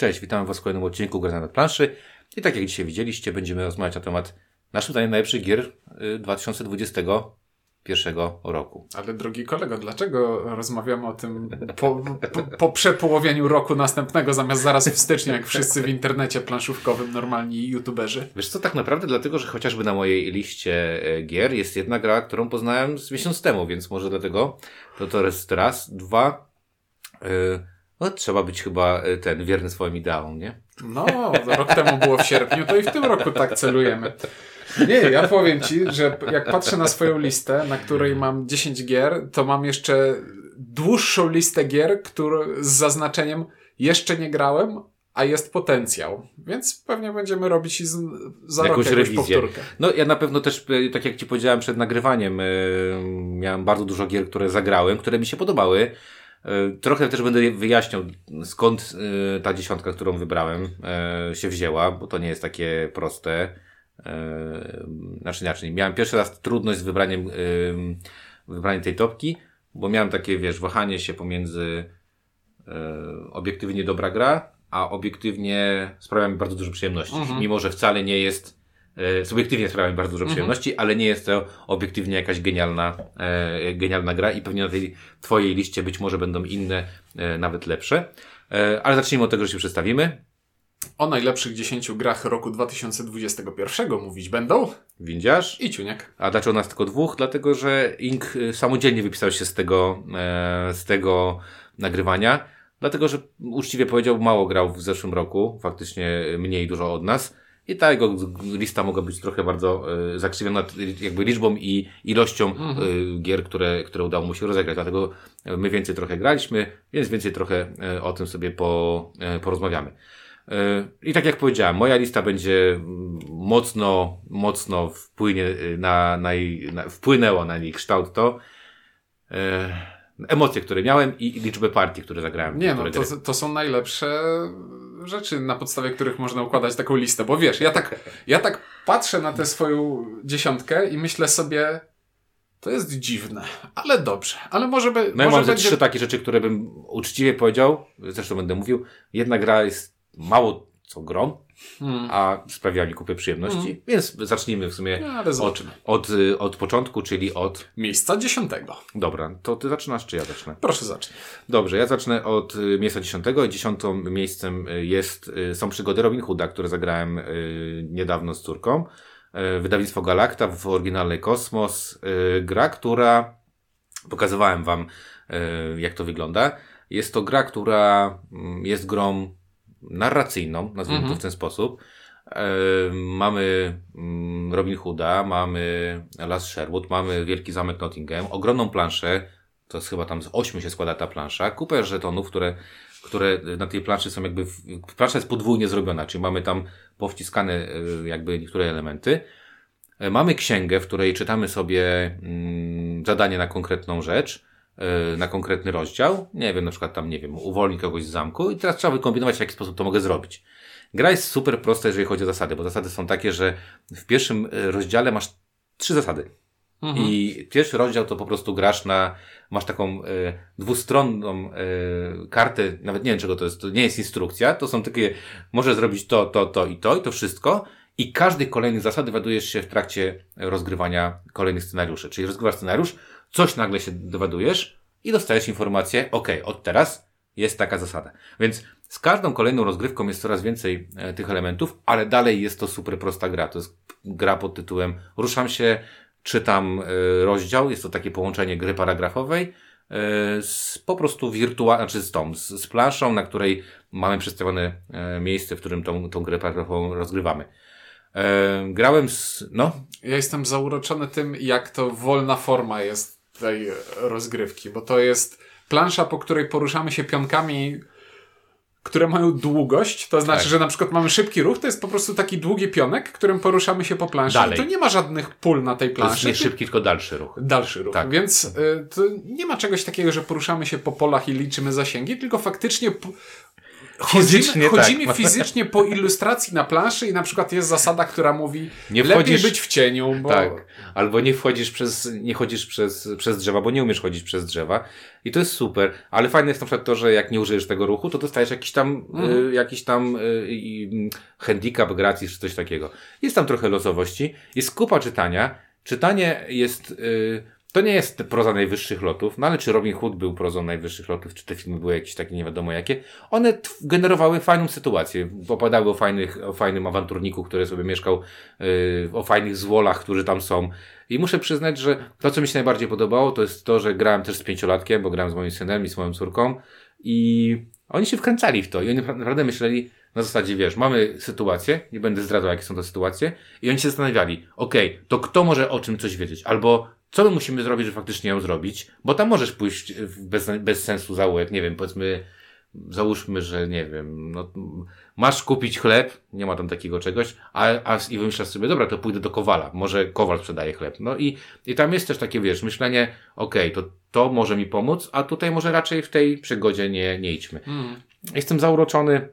Cześć, witamy Was w kolejnym odcinku Gry na planszy. I tak jak dzisiaj widzieliście, będziemy rozmawiać na temat naszym zdaniem najlepszych gier y, 2021 roku. Ale drogi kolego, dlaczego rozmawiamy o tym po, po, po przepołowieniu roku następnego, zamiast zaraz w styczniu, jak wszyscy w internecie planszówkowym, normalni youtuberzy? Wiesz co, tak naprawdę dlatego, że chociażby na mojej liście e, gier jest jedna gra, którą poznałem z miesiąc temu, więc może dlatego to to jest raz. Dwa, y, no trzeba być chyba y, ten, wierny swoim ideałom, nie? No, rok temu było w sierpniu, to i w tym roku tak celujemy. Nie, ja powiem Ci, że jak patrzę na swoją listę, na której mam 10 gier, to mam jeszcze dłuższą listę gier, który, z zaznaczeniem jeszcze nie grałem, a jest potencjał. Więc pewnie będziemy robić i z, za Jakąś rok jakąś rewizję. powtórkę. No ja na pewno też, e, tak jak Ci powiedziałem przed nagrywaniem, e, miałem bardzo dużo gier, które zagrałem, które mi się podobały. E, Trochę też będę wyjaśniał, skąd e, ta dziesiątka, którą wybrałem, e, się wzięła, bo to nie jest takie proste. Znaczy inaczej, miałem pierwszy raz trudność z wybraniem, wybraniem tej topki, bo miałem takie, wiesz, wahanie się pomiędzy obiektywnie dobra gra, a obiektywnie sprawia mi bardzo dużo przyjemności. Mimo, że wcale nie jest, subiektywnie sprawia mi bardzo dużo przyjemności, ale nie jest to obiektywnie jakaś genialna, e, genialna gra i pewnie na tej twojej liście być może będą inne, e, nawet lepsze. E, ale zacznijmy od tego, że się przedstawimy. O najlepszych 10 grach roku 2021 mówić będą Windziarz. i Ciuniek. A dlaczego nas tylko dwóch? Dlatego, że Ink y, samodzielnie wypisał się z tego, e, z tego nagrywania. Dlatego, że uczciwie powiedział, mało grał w zeszłym roku, faktycznie mniej dużo od nas. I ta jego lista mogła być trochę bardzo e, zakrzywiona jakby liczbą i ilością e, gier, które, które udało mu się rozegrać. Dlatego my więcej trochę graliśmy, więc więcej trochę e, o tym sobie po, porozmawiamy. I tak jak powiedziałem, moja lista będzie mocno, mocno wpłynie y, na, na, jej, na wpłynęło na jej kształt to emocje, które miałem i, i liczbę partii, które zagrałem. Nie no, to, to są najlepsze rzeczy, na podstawie których można układać taką listę, bo wiesz, ja tak, ja tak patrzę na tę swoją dziesiątkę i myślę sobie, to jest dziwne, ale dobrze, ale może by, No ja mam będzie... trzy takie rzeczy, które bym uczciwie powiedział, zresztą będę mówił. Jedna gra jest mało co grą, Hmm. a sprawia mi kupę przyjemności, więc zacznijmy w sumie No, od, od, y, od początku, czyli od... Miejsca dziesiątego. Dobra, to ty zaczynasz, czy ja zacznę? Proszę zacznij. Dobrze, ja zacznę od y, miejsca dziesiątego. Dziesiątym miejscem y, jest, są przygody Robin Hooda, które zagrałem niedawno z córką. Wydawnictwo Galacta w oryginalnej Kosmos. Gra, która pokazywałem wam, jak to wygląda. Jest to gra, która mm, jest grą narracyjną, nazwijmy to w ten sposób. E, Mamy mm, Robin Hooda, mamy Las Sherwood, mamy Wielki Zamek Nottingham, ogromną planszę, to jest chyba tam z ośmiu się składa ta plansza, kupę żetonów, które, które na tej planszy są jakby, w, plansza jest podwójnie zrobiona, czyli mamy tam powciskane e, jakby niektóre elementy. E, Mamy księgę, w której czytamy sobie mm, zadanie na konkretną rzecz, na konkretny rozdział. Nie wiem, na przykład tam, nie wiem, uwolnić kogoś z zamku i teraz trzeba wykombinować, w jaki sposób to mogę zrobić. Gra jest super prosta, jeżeli chodzi o zasady, bo zasady są takie, że w pierwszym e, rozdziale masz trzy zasady. I pierwszy rozdział to po prostu grasz na, masz taką e, dwustronną e, kartę, nawet nie wiem czego to jest, to nie jest instrukcja, to są takie, możesz zrobić to, to, to i to i to wszystko i każdy kolejny zasad dowiadujesz się w trakcie rozgrywania kolejnych scenariuszy. Czyli rozgrywasz scenariusz, coś nagle się dowiadujesz i dostajesz informację, ok, od teraz jest taka zasada. Więc z każdą kolejną rozgrywką jest coraz więcej e, tych elementów, ale dalej jest to super prosta gra. To jest gra pod tytułem Ruszam się, czytam e, rozdział. Jest to takie połączenie gry paragrafowej e, z po prostu wirtualną, znaczy z tą, z, z planszą, na której mamy przedstawione e, miejsce, w którym tą, tą grę paragrafową rozgrywamy. E, grałem z, no, Ja jestem zauroczony tym, jak to wolna forma jest tej rozgrywki, bo to jest plansza, po której poruszamy się pionkami, które mają długość, to znaczy, Tak. że na przykład mamy szybki ruch, to jest po prostu taki długi pionek, którym poruszamy się po planszy. Dalej. I to nie ma żadnych pól na tej to jest planszy. nie szybki, tylko dalszy ruch. Dalszy ruch. Tak. Więc y, to nie ma czegoś takiego, że poruszamy się po polach i liczymy zasięgi, tylko faktycznie Chodzimy, tak. fizycznie po ilustracji na planszy i na przykład jest zasada, która mówi Nie lepiej wchodzisz- być w cieniu, bo Tak. Albo nie wchodzisz przez, nie chodzisz przez, przez drzewa, bo nie umiesz chodzić przez drzewa. I to jest super. Ale fajne jest na przykład to, że jak nie użyjesz tego ruchu, to dostajesz jakiś tam, y, jakiś tam y, y, handicap gratis czy coś takiego. Jest tam trochę losowości. Jest kupa czytania. Czytanie jest, y, to nie jest proza najwyższych lotów, no ale czy Robin Hood był prozą najwyższych lotów, czy te filmy były jakieś takie nie wiadomo jakie. One generowały fajną sytuację. Opowiadały o, fajnych, o fajnym awanturniku, który sobie mieszkał, y, o fajnych zwolach, którzy tam są. I muszę przyznać, że to, co mi się najbardziej podobało, to jest to, że grałem też z pięciolatkiem, bo grałem z moim synem i z moją córką i oni się wkręcali w to i oni napra- naprawdę myśleli na zasadzie, wiesz, mamy sytuację, nie będę zdradzał, jakie są to sytuacje i oni się zastanawiali, okej, to kto może o czym coś wiedzieć, albo co my musimy zrobić, żeby faktycznie ją zrobić, bo tam możesz pójść w bez, bez sensu zaułek, nie wiem, powiedzmy, załóżmy, że nie wiem, no, masz kupić chleb, nie ma tam takiego czegoś, a, a i wymyślasz sobie, dobra, to pójdę do Kowala, może Kowal sprzedaje chleb. No i, i tam jest też takie, wiesz, myślenie, okej, to to może mi pomóc, a tutaj może raczej w tej przygodzie nie, nie idźmy. Mm. Jestem zauroczony,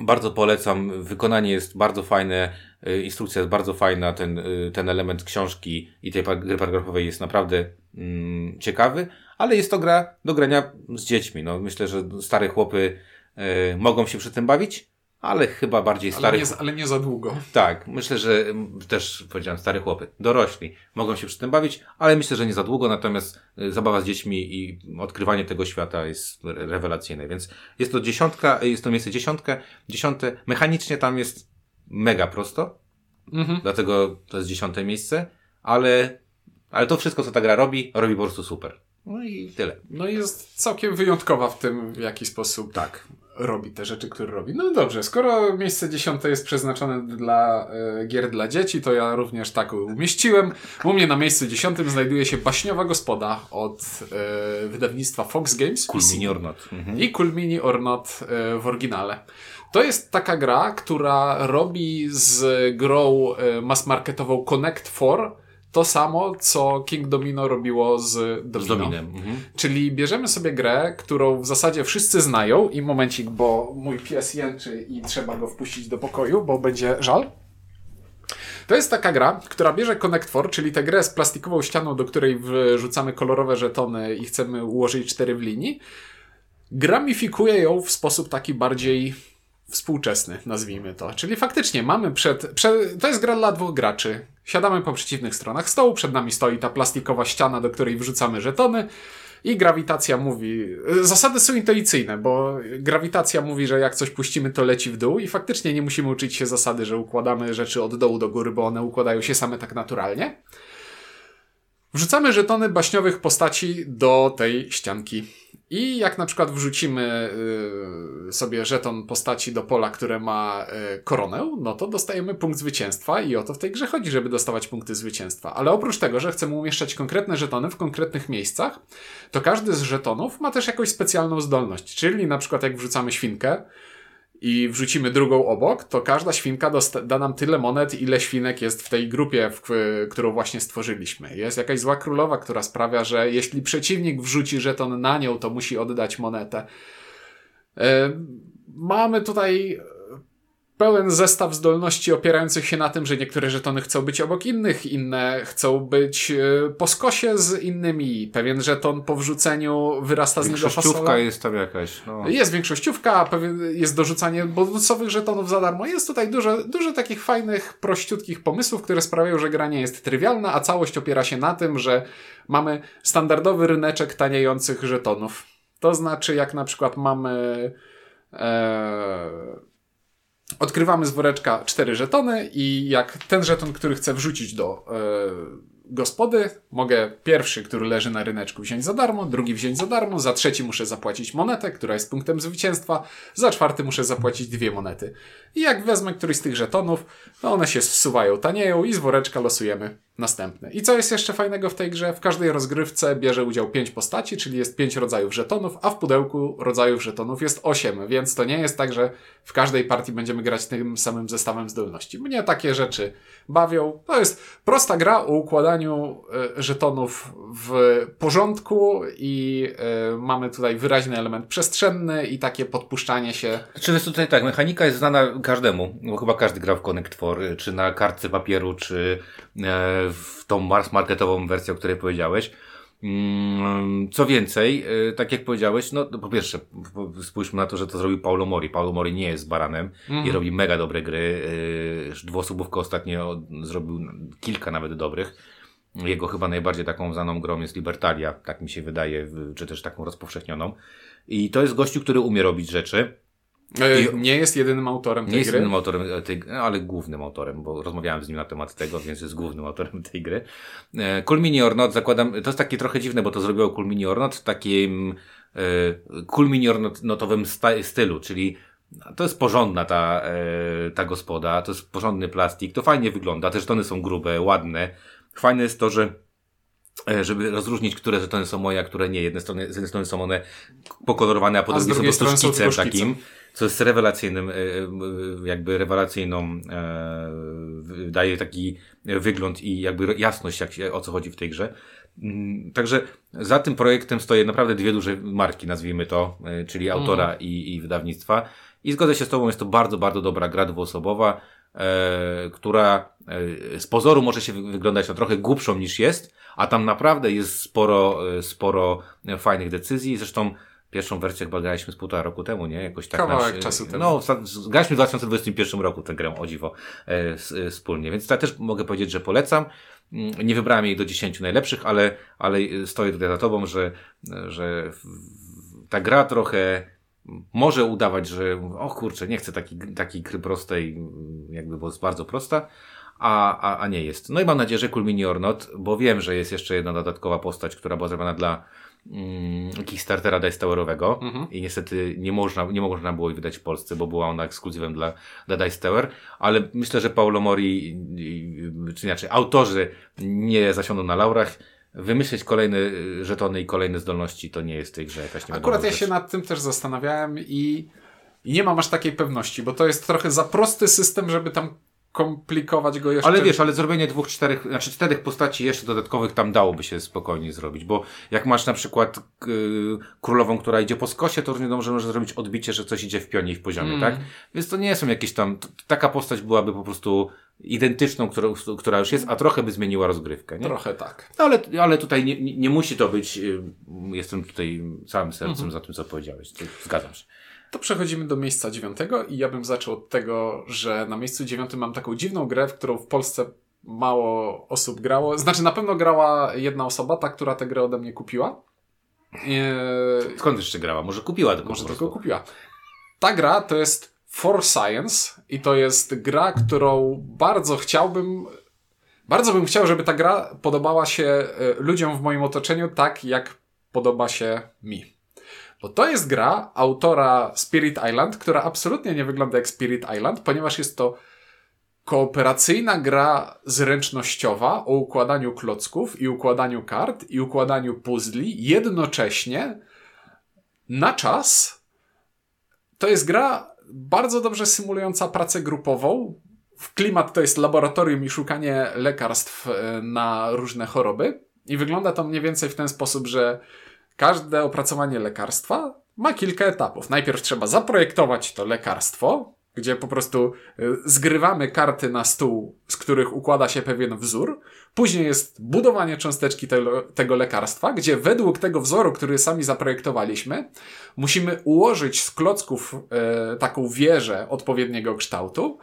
bardzo polecam, wykonanie jest bardzo fajne, y, instrukcja jest bardzo fajna, ten, y, ten element książki i tej gry paragrafowej jest naprawdę mm, ciekawy, ale jest to gra do grania z dziećmi. No, myślę, że stare chłopy y, mogą się przy tym bawić, ale chyba bardziej Ale, stare nie, ale nie za długo. tak, myślę, że też powiedziałem stare chłopy, dorośli mogą się przy tym bawić, ale myślę, że nie za długo, natomiast y, zabawa z dziećmi i odkrywanie tego świata jest re- rewelacyjne, więc jest to dziesiątka, y, jest to miejsce dziesiątkę, dziesiąte, mechanicznie tam jest mega prosto, Mhm. dlatego to jest dziesiąte miejsce, ale, ale to wszystko, co ta gra robi, robi po prostu super. No i tyle. No i jest całkiem wyjątkowa w tym, w jaki sposób Tak. Robi te rzeczy, które robi. No dobrze, skoro miejsce dziesiąte jest przeznaczone dla e, gier dla dzieci, to ja również tak umieściłem. U mnie na miejscu dziesiątym znajduje się Baśniowa Gospoda od e, wydawnictwa Fox Games. Cool mini or not. Mhm. I Cool Mini or Not e, w oryginale. To jest taka gra, która robi z grą e, mass-marketową Connect 4 to samo, co King Domino robiło z Domino. Z Dominem. Mhm. Czyli bierzemy sobie grę, którą w zasadzie wszyscy znają i momencik, bo mój pies jęczy i trzeba go wpuścić do pokoju, bo będzie żal. To jest taka gra, która bierze Connect 4, czyli tę grę z plastikową ścianą, do której wrzucamy kolorowe żetony i chcemy ułożyć cztery w linii. Gramifikuje ją w sposób taki bardziej współczesny, nazwijmy to. Czyli faktycznie mamy przed, przed. To jest gra dla dwóch graczy. Siadamy po przeciwnych stronach stołu, przed nami stoi ta plastikowa ściana, do której wrzucamy żetony. I grawitacja mówi. Zasady są intuicyjne, bo grawitacja mówi, że jak coś puścimy, to leci w dół, i faktycznie nie musimy uczyć się zasady, że układamy rzeczy od dołu do góry, bo one układają się same tak naturalnie. Wrzucamy żetony baśniowych postaci do tej ścianki. I jak na przykład wrzucimy y, sobie żeton postaci do pola, które ma y, koronę, no to dostajemy punkt zwycięstwa i o to w tej grze chodzi, żeby dostawać punkty zwycięstwa. Ale oprócz tego, że chcemy umieszczać konkretne żetony w konkretnych miejscach, to każdy z żetonów ma też jakąś specjalną zdolność. Czyli na przykład jak wrzucamy świnkę, i wrzucimy drugą obok, to każda świnka da nam tyle monet, ile świnek jest w tej grupie, w, którą właśnie stworzyliśmy. Jest jakaś zła królowa, która sprawia, że jeśli przeciwnik wrzuci żeton na nią, to musi oddać monetę. E, mamy tutaj pełen zestaw zdolności opierających się na tym, że niektóre żetony chcą być obok innych, inne chcą być e, po skosie z innymi. Pewien żeton po wrzuceniu wyrasta z niego fasola. Jest tam jakaś. No. Jest większościówka, jest dorzucanie bonusowych żetonów za darmo. Jest tutaj dużo, dużo takich fajnych, prościutkich pomysłów, które sprawiają, że gra nie jest trywialna, a całość opiera się na tym, że mamy standardowy ryneczek taniejących żetonów. To znaczy, jak na przykład mamy. E, odkrywamy z woreczka cztery żetony, i jak ten żeton, który chcę wrzucić do e, gospody, mogę pierwszy, który leży na ryneczku, wziąć za darmo, drugi wziąć za darmo, za trzeci muszę zapłacić monetę, która jest punktem zwycięstwa, za czwarty muszę zapłacić dwie monety. I jak wezmę któryś z tych żetonów, to one się zsuwają, tanieją i z woreczka losujemy następny. I co jest jeszcze fajnego w tej grze? W każdej rozgrywce bierze udział pięć postaci, czyli jest pięć rodzajów żetonów, a w pudełku rodzajów żetonów jest osiem, więc to nie jest tak, że w każdej partii będziemy grać tym samym zestawem zdolności. Mnie takie rzeczy bawią. To jest prosta gra o układaniu y, żetonów w porządku i y, mamy tutaj wyraźny element przestrzenny i takie podpuszczanie się. Czy jest tutaj tak, mechanika jest znana każdemu, bo chyba każdy grał w Connect 4, czy na kartce papieru, czy e, w tą mars marketową wersję, o której powiedziałeś. Mm, co więcej, e, tak jak powiedziałeś, no po pierwsze, spójrzmy na to, że to zrobił Paulo Mori. Paulo Mori nie jest baranem mm. i robi mega dobre gry. E, dwuosobówkę ostatnio zrobił kilka nawet dobrych. Jego chyba najbardziej taką znaną grą jest Libertalia, tak mi się wydaje, czy też taką rozpowszechnioną. I to jest gościu, który umie robić rzeczy. E, I nie jest jedynym autorem tej nie gry. Nie jest jedynym autorem tej gry, ale głównym autorem, bo rozmawiałem z nim na temat tego, więc jest głównym autorem tej gry. E, cool Mini or Not zakładam, to jest takie trochę dziwne, bo to zrobiło Cool Mini or Not w takim e, Cool Mini or Notowym stylu, czyli to jest porządna ta, ta gospoda, to jest porządny plastik, to fajnie wygląda, te żetony są grube, ładne. Fajne jest to, że żeby rozróżnić, które żetony są moje, a które nie. Jedne strony, z jednej strony są one pokolorowane, a po drugiej są po prostu szkicem takim co jest rewelacyjnym, e, e, jakby rewelacyjną, e, daje taki wygląd i jakby jasność, jak się, o co chodzi w tej grze. Mm, także za tym projektem stoją naprawdę dwie duże marki, nazwijmy to, czyli autora mhm. i, i wydawnictwa. I zgodzę się z Tobą, jest to bardzo, bardzo dobra gra dwuosobowa, e, która e, z pozoru może się wyglądać na trochę głupszą niż jest, a tam naprawdę jest sporo, sporo fajnych decyzji. Zresztą Pierwszą wersję chyba graliśmy z półtora roku temu, nie? Jakoś tak. Kawałek nasz, czasu temu. No, graliśmy w 2021 roku tę grę, o dziwo, e, e, wspólnie. Więc ja też mogę powiedzieć, że polecam. Mm, nie wybrałem jej do 10 najlepszych, ale, ale stoję tutaj za tobą, że, że ta gra trochę może udawać, że o kurczę, nie chcę takiej taki gry prostej, jakby, bo jest bardzo prosta, a, a, a nie jest. No i mam nadzieję, że Cool Mini or Not, bo wiem, że jest jeszcze jedna dodatkowa postać, która była zrobiona dla mm, Kickstartera Dice Towerowego mhm. i niestety nie można, nie można było jej wydać w Polsce, bo była ona ekskluzywem dla, dla Dice Tower, ale myślę, że Paulo Mori, czy inaczej, autorzy nie zasiądą na laurach, wymyśleć kolejne żetony i kolejne zdolności to nie jest w tej grze jakaś Akurat ja się nad tym też zastanawiałem i, i nie mam aż takiej pewności, bo to jest trochę za prosty system, żeby tam komplikować go jeszcze. Ale wiesz, ale zrobienie dwóch, czterech, znaczy czterech postaci jeszcze dodatkowych tam dałoby się spokojnie zrobić, bo jak masz na przykład yy, królową, która idzie po skosie, to równie dobrze może zrobić odbicie, że coś idzie w pionie i w poziomie, mm. tak? Więc to nie są jakieś tam, taka postać byłaby po prostu identyczną, która, która już jest, a trochę by zmieniła rozgrywkę, nie? Trochę tak. No, ale, ale tutaj nie, nie musi to być, yy, jestem tutaj całym sercem -hmm. za tym, co powiedziałeś, zgadzam się. To przechodzimy do miejsca dziewiątego i ja bym zaczął od tego, że na miejscu dziewiątym mam taką dziwną grę, w którą w Polsce mało osób grało. Znaczy na pewno grała jedna osoba, ta, która tę grę ode mnie kupiła. Eee... Skąd jeszcze grała? Może kupiła tylko Może tylko kupiła. Ta gra to jest For Science i to jest gra, którą bardzo chciałbym bardzo bym chciał, żeby ta gra podobała się e, ludziom w moim otoczeniu tak, jak podoba się mi. Bo to jest gra autora Spirit Island, która absolutnie nie wygląda jak Spirit Island, ponieważ jest to kooperacyjna gra zręcznościowa o układaniu klocków i układaniu kart i układaniu puzli jednocześnie na czas. To jest gra bardzo dobrze symulująca pracę grupową. Klimat to jest laboratorium i szukanie lekarstw e, na różne choroby. I wygląda to mniej więcej w ten sposób, że każde opracowanie lekarstwa ma kilka etapów. Najpierw trzeba zaprojektować to lekarstwo, gdzie po prostu y, zgrywamy karty na stół, z których układa się pewien wzór. Później jest budowanie cząsteczki tego, tego lekarstwa, gdzie według tego wzoru, który sami zaprojektowaliśmy, musimy ułożyć z klocków e, taką wieżę odpowiedniego kształtu.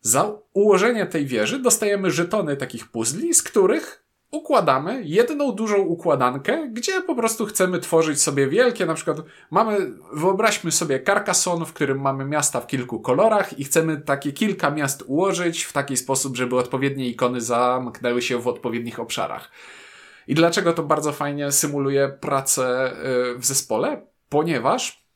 Za ułożenie tej wieży dostajemy żetony takich puzli, z których układamy jedną dużą układankę, gdzie po prostu chcemy tworzyć sobie wielkie, na przykład mamy, wyobraźmy sobie Carcassonne, w którym mamy miasta w kilku kolorach i chcemy takie kilka miast ułożyć w taki sposób, żeby odpowiednie ikony zamknęły się w odpowiednich obszarach. I dlaczego to bardzo fajnie symuluje pracę y, w zespole? Ponieważ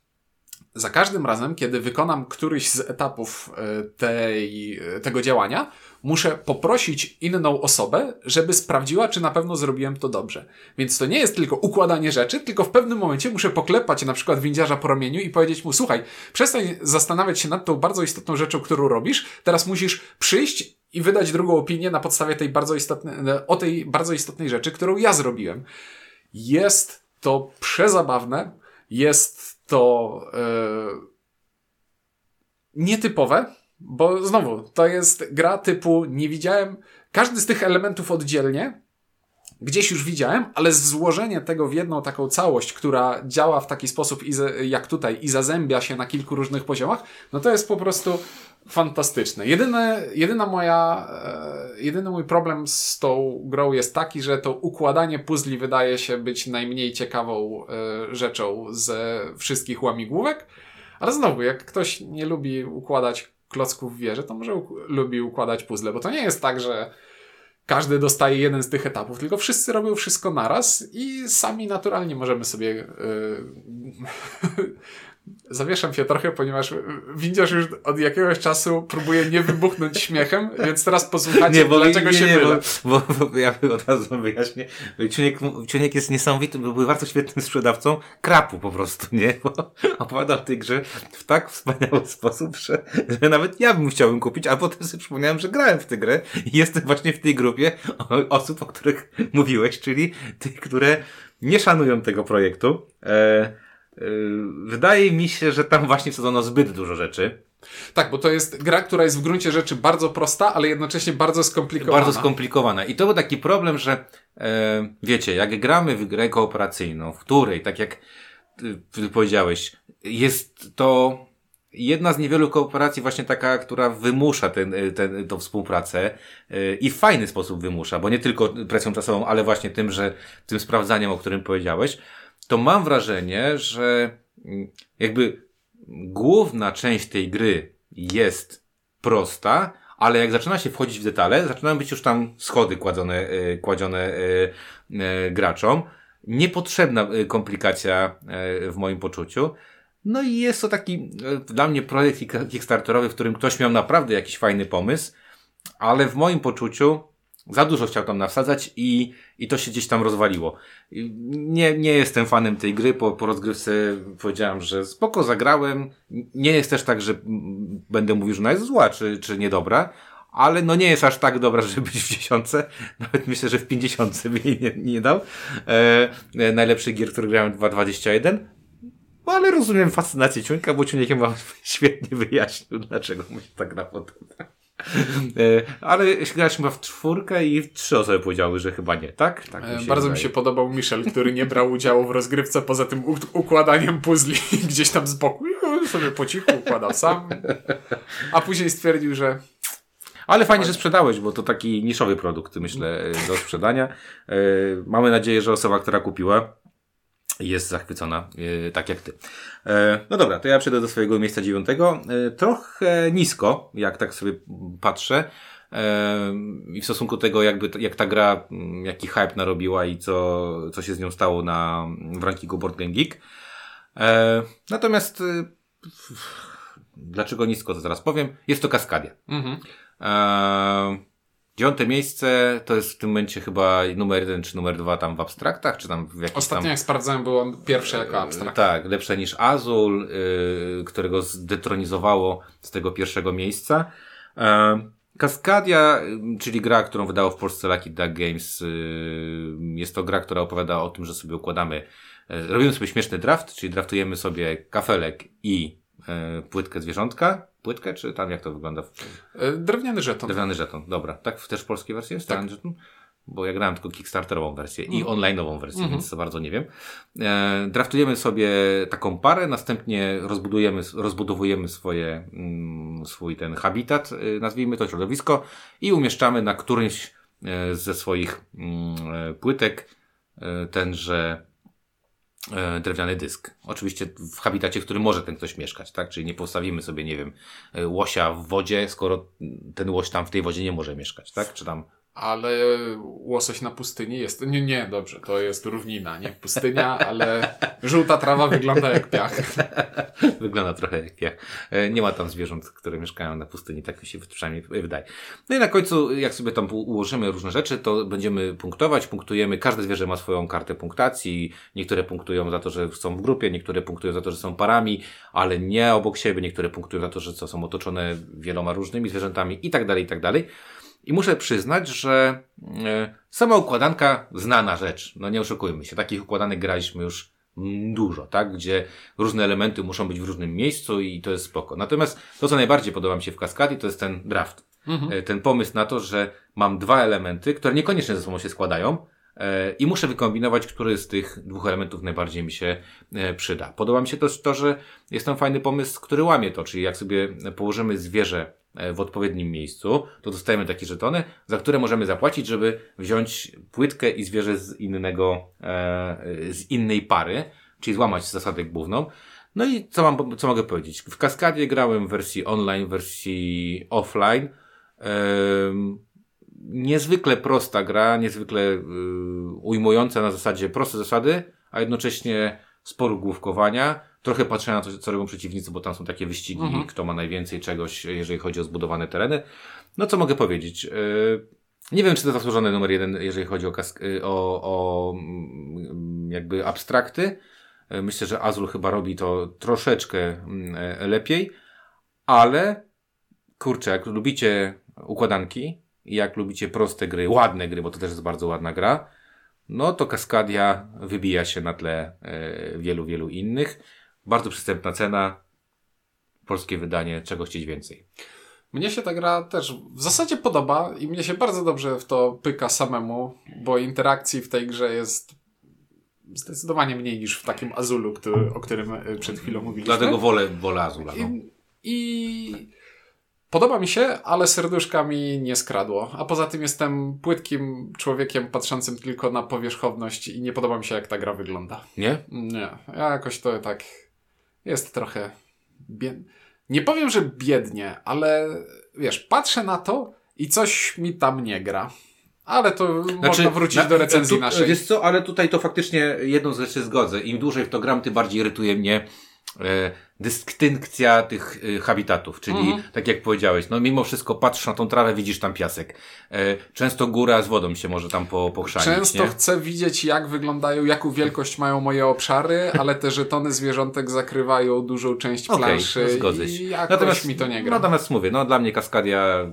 za każdym razem, kiedy wykonam któryś z etapów e, tej, tego działania, muszę poprosić inną osobę, żeby sprawdziła, czy na pewno zrobiłem to dobrze. Więc to nie jest tylko układanie rzeczy, tylko w pewnym momencie muszę poklepać na przykład windziarza po ramieniu i powiedzieć mu, słuchaj, przestań zastanawiać się nad tą bardzo istotną rzeczą, którą robisz, teraz musisz przyjść i wydać drugą opinię na podstawie tej bardzo istotnej, o tej bardzo istotnej rzeczy, którą ja zrobiłem. Jest to przezabawne, jest to yy, nietypowe, bo znowu, to jest gra typu nie widziałem, każdy z tych elementów oddzielnie gdzieś już widziałem, ale złożenie tego w jedną taką całość, która działa w taki sposób jak tutaj i zazębia się na kilku różnych poziomach, no to jest po prostu fantastyczne. Jedyne, jedyna moja, e, jedyny mój problem z tą grą jest taki, że to układanie puzli wydaje się być najmniej ciekawą e, rzeczą ze wszystkich łamigłówek, ale znowu, jak ktoś nie lubi układać klocków w wieży, to może lubi układać puzzle, bo to nie jest tak, że każdy dostaje jeden z tych etapów, tylko wszyscy robią wszystko naraz i sami naturalnie możemy sobie yy, Zawieszam się trochę, ponieważ windziarz już od jakiegoś czasu próbuje nie wybuchnąć śmiechem, więc teraz posłuchajcie, nie, bo, dlaczego nie, się nie, mylę. Bo, bo, bo ja od razu wyjaśnię. Ciuniek, Ciuniek jest niesamowitym, był bardzo świetnym sprzedawcą krapu po prostu, nie? Bo opowiadał o tej grze w tak wspaniały sposób, że, że nawet ja bym chciał kupić, a potem sobie przypomniałem, że grałem w tę grę i jestem właśnie w tej grupie osób, o których mówiłeś, czyli tych, które nie szanują tego projektu. E, wydaje mi się, że tam właśnie wsadzono zbyt dużo rzeczy. Tak, bo to jest gra, która jest w gruncie rzeczy bardzo prosta, ale jednocześnie bardzo skomplikowana. Bardzo skomplikowana. I to był taki problem, że e, wiecie, jak gramy w grę kooperacyjną, w której, tak jak ty powiedziałeś, jest to jedna z niewielu kooperacji właśnie taka, która wymusza ten, ten, tą współpracę e, i w fajny sposób wymusza, bo nie tylko presją czasową, ale właśnie tym, że tym sprawdzaniem, o którym powiedziałeś to mam wrażenie, że mm, jakby główna część tej gry jest prosta, ale jak zaczyna się wchodzić w detale, zaczynają być już tam schody kładzone, e, kładzione e, e, graczom. Niepotrzebna komplikacja w moim poczuciu. No i jest to taki dla mnie projekt kickstarterowy, w którym ktoś miał naprawdę jakiś fajny pomysł, ale w moim poczuciu za dużo chciał tam nawsadzać i, i to się gdzieś tam rozwaliło. Nie, nie jestem fanem tej gry, po, po rozgrywce powiedziałem, że spoko zagrałem. Nie jest też tak, że będę mówił, że ona jest zła czy, czy niedobra, ale no nie jest aż tak dobra, żeby być w dziesiątce. Nawet myślę, że w pięćdziesiątce by jej nie, nie dał. E, e najlepszy gier, który grałem 2.21. No ale rozumiem fascynację Ciuńka, bo Ciuńkiem świetnie wyjaśnił, dlaczego mu się tak gra podoba. E, ale graliśmy w czwórkę i trzy osoby powiedziały, że chyba nie, tak? tak mi e, Bardzo wydaje. mi się podobał Michel, który nie brał udziału w rozgrywce poza tym układaniem puzli gdzieś tam z boku. I sobie po cichu układał sam. A później stwierdził, że ale fajnie, że sprzedałeś, bo to taki niszowy produkt, myślę, do sprzedania. E, mamy nadzieję, że osoba, która kupiła, jest zachwycona, e, tak jak ty. E, no dobra, to ja przejdę do swojego miejsca dziewiątego. E, trochę nisko, jak tak sobie patrzę. I w stosunku do tego, jakby, jak ta gra, jaki hype narobiła i co, co się z nią stało na, w rankingu Board Game Geek. Natomiast dlaczego nisko, to zaraz powiem. Jest to Kaskadia. Mhm. Dziewiąte miejsce to jest w tym momencie chyba numer jeden czy numer dwa tam w abstraktach, czy tam w jakimś Ostatnio tam... jak sprawdzałem było pierwsze jako abstrakt. Tak, lepsze niż Azul, yy, którego zdetronizowało z tego pierwszego miejsca. Yy, Kaskadia, czyli gra, którą wydało w Polsce Lucky Duck Games, yy, jest to gra, która opowiada o tym, że sobie układamy, yy, robimy sobie śmieszny draft, czyli draftujemy sobie kafelek i yy, płytkę zwierzątka płytkę, czy tam jak to wygląda? E, drewniany żeton. Drewniany żeton, dobra. Tak też w polskiej wersji jest? Tak. Żeton? Bo ja grałem tylko kickstarterową wersję i mhm. online'ową wersję, mm -hmm. więc to bardzo nie wiem. E, draftujemy sobie taką parę, następnie rozbudujemy, rozbudowujemy swoje, mm, swój ten habitat, y, nazwijmy to środowisko i umieszczamy na którymś e, ze swoich mm, e, płytek e, tenże E, drewniany dysk. Oczywiście w habitacie, w którym może ten ktoś mieszkać, tak? Czyli nie postawimy sobie, nie wiem, e, łosia w wodzie, skoro ten łoś tam w tej wodzie nie może mieszkać, tak? Czy tam Ale łosoś na pustyni jest. Nie, nie, dobrze, to jest równina, nie pustynia, ale żółta trawa wygląda jak piach. Wygląda trochę jak piach. E, Nie ma tam zwierząt, które mieszkają na pustyni, tak mi się przynajmniej wydaje. No i na końcu, jak sobie tam ułożymy różne rzeczy, to będziemy punktować, punktujemy. Każde zwierzę ma swoją kartę punktacji. Niektóre punktują za to, że są w grupie, niektóre punktują za to, że są parami, ale nie obok siebie. Niektóre punktują za to, że są otoczone wieloma różnymi zwierzętami i tak dalej, i tak dalej. I muszę przyznać, że e, sama układanka znana rzecz. No nie oszukujmy się. Takich układanek graliśmy już dużo, tak? Gdzie różne elementy muszą być w różnym miejscu i to jest spoko. Natomiast to, co najbardziej podoba mi się w Kaskadii, to jest ten draft. E, Ten pomysł na to, że mam dwa elementy, które niekoniecznie ze sobą się składają e, i muszę wykombinować, który z tych dwóch elementów najbardziej mi się przyda. Podoba mi się też to, że jest tam fajny pomysł, który łamie to, czyli jak sobie położymy zwierzę w odpowiednim miejscu, to dostajemy takie żetony, za które możemy zapłacić, żeby wziąć płytkę i zwierzę z innego, e, z innej pary, czyli złamać zasadę główną. No i co mam, co mogę powiedzieć? W Kaskadzie grałem w wersji online, wersji offline. Niezwykle prosta gra, niezwykle y, ujmująca na zasadzie proste zasady, a jednocześnie sporo główkowania. Trochę patrzenia na to, co robią przeciwnicy, bo tam są takie wyścigi, kto ma najwięcej czegoś, jeżeli chodzi o zbudowane tereny. No co mogę powiedzieć? Y, nie wiem, czy to zasłużony numer jeden, jeżeli chodzi o, kask- y, o, o mm, jakby abstrakty. Y, Myślę, że Azul chyba robi to troszeczkę mm, e, lepiej, ale kurczę, jak lubicie układanki jak lubicie proste gry, ładne gry, bo to też jest bardzo ładna gra, no to Kaskadia wybija się na tle e, wielu, wielu innych. Bardzo przystępna cena, polskie wydanie, czego chcieć więcej. Mnie się ta gra też w zasadzie podoba i mnie się bardzo dobrze w to pyka samemu, bo interakcji w tej grze jest zdecydowanie mniej niż w takim Azulu, który, o którym y, przed chwilą mówiliśmy. Dlatego wolę, wolę Azula. No. I, I podoba mi się, ale serduszka mi nie skradło. A poza tym jestem płytkim człowiekiem patrzącym tylko na powierzchowność i nie podoba mi się, jak ta gra wygląda. Nie? Nie, ja jakoś to tak jest trochę. Nie powiem, że biednie, ale wiesz, patrzę na to i coś mi tam nie gra. Ale to można wrócić Znaczy, na- do recenzji tu, naszej. Wiesz co, ale tutaj to faktycznie jedną z rzeczy zgodzę. Im dłużej w to gram, tym bardziej irytuje mnie dystynkcja tych e, habitatów. Czyli, Mhm. tak jak powiedziałeś, no mimo wszystko patrzysz na tą trawę, widzisz tam piasek. E, często góra z wodą się może tam po, pochrzanić, Często nie? chcę widzieć, jak wyglądają, jaką wielkość mają moje obszary, ale te żetony zwierzątek zakrywają dużą część planszy no zgodzę i jakoś mi to nie gra. Natomiast mówię, no dla mnie Kaskadia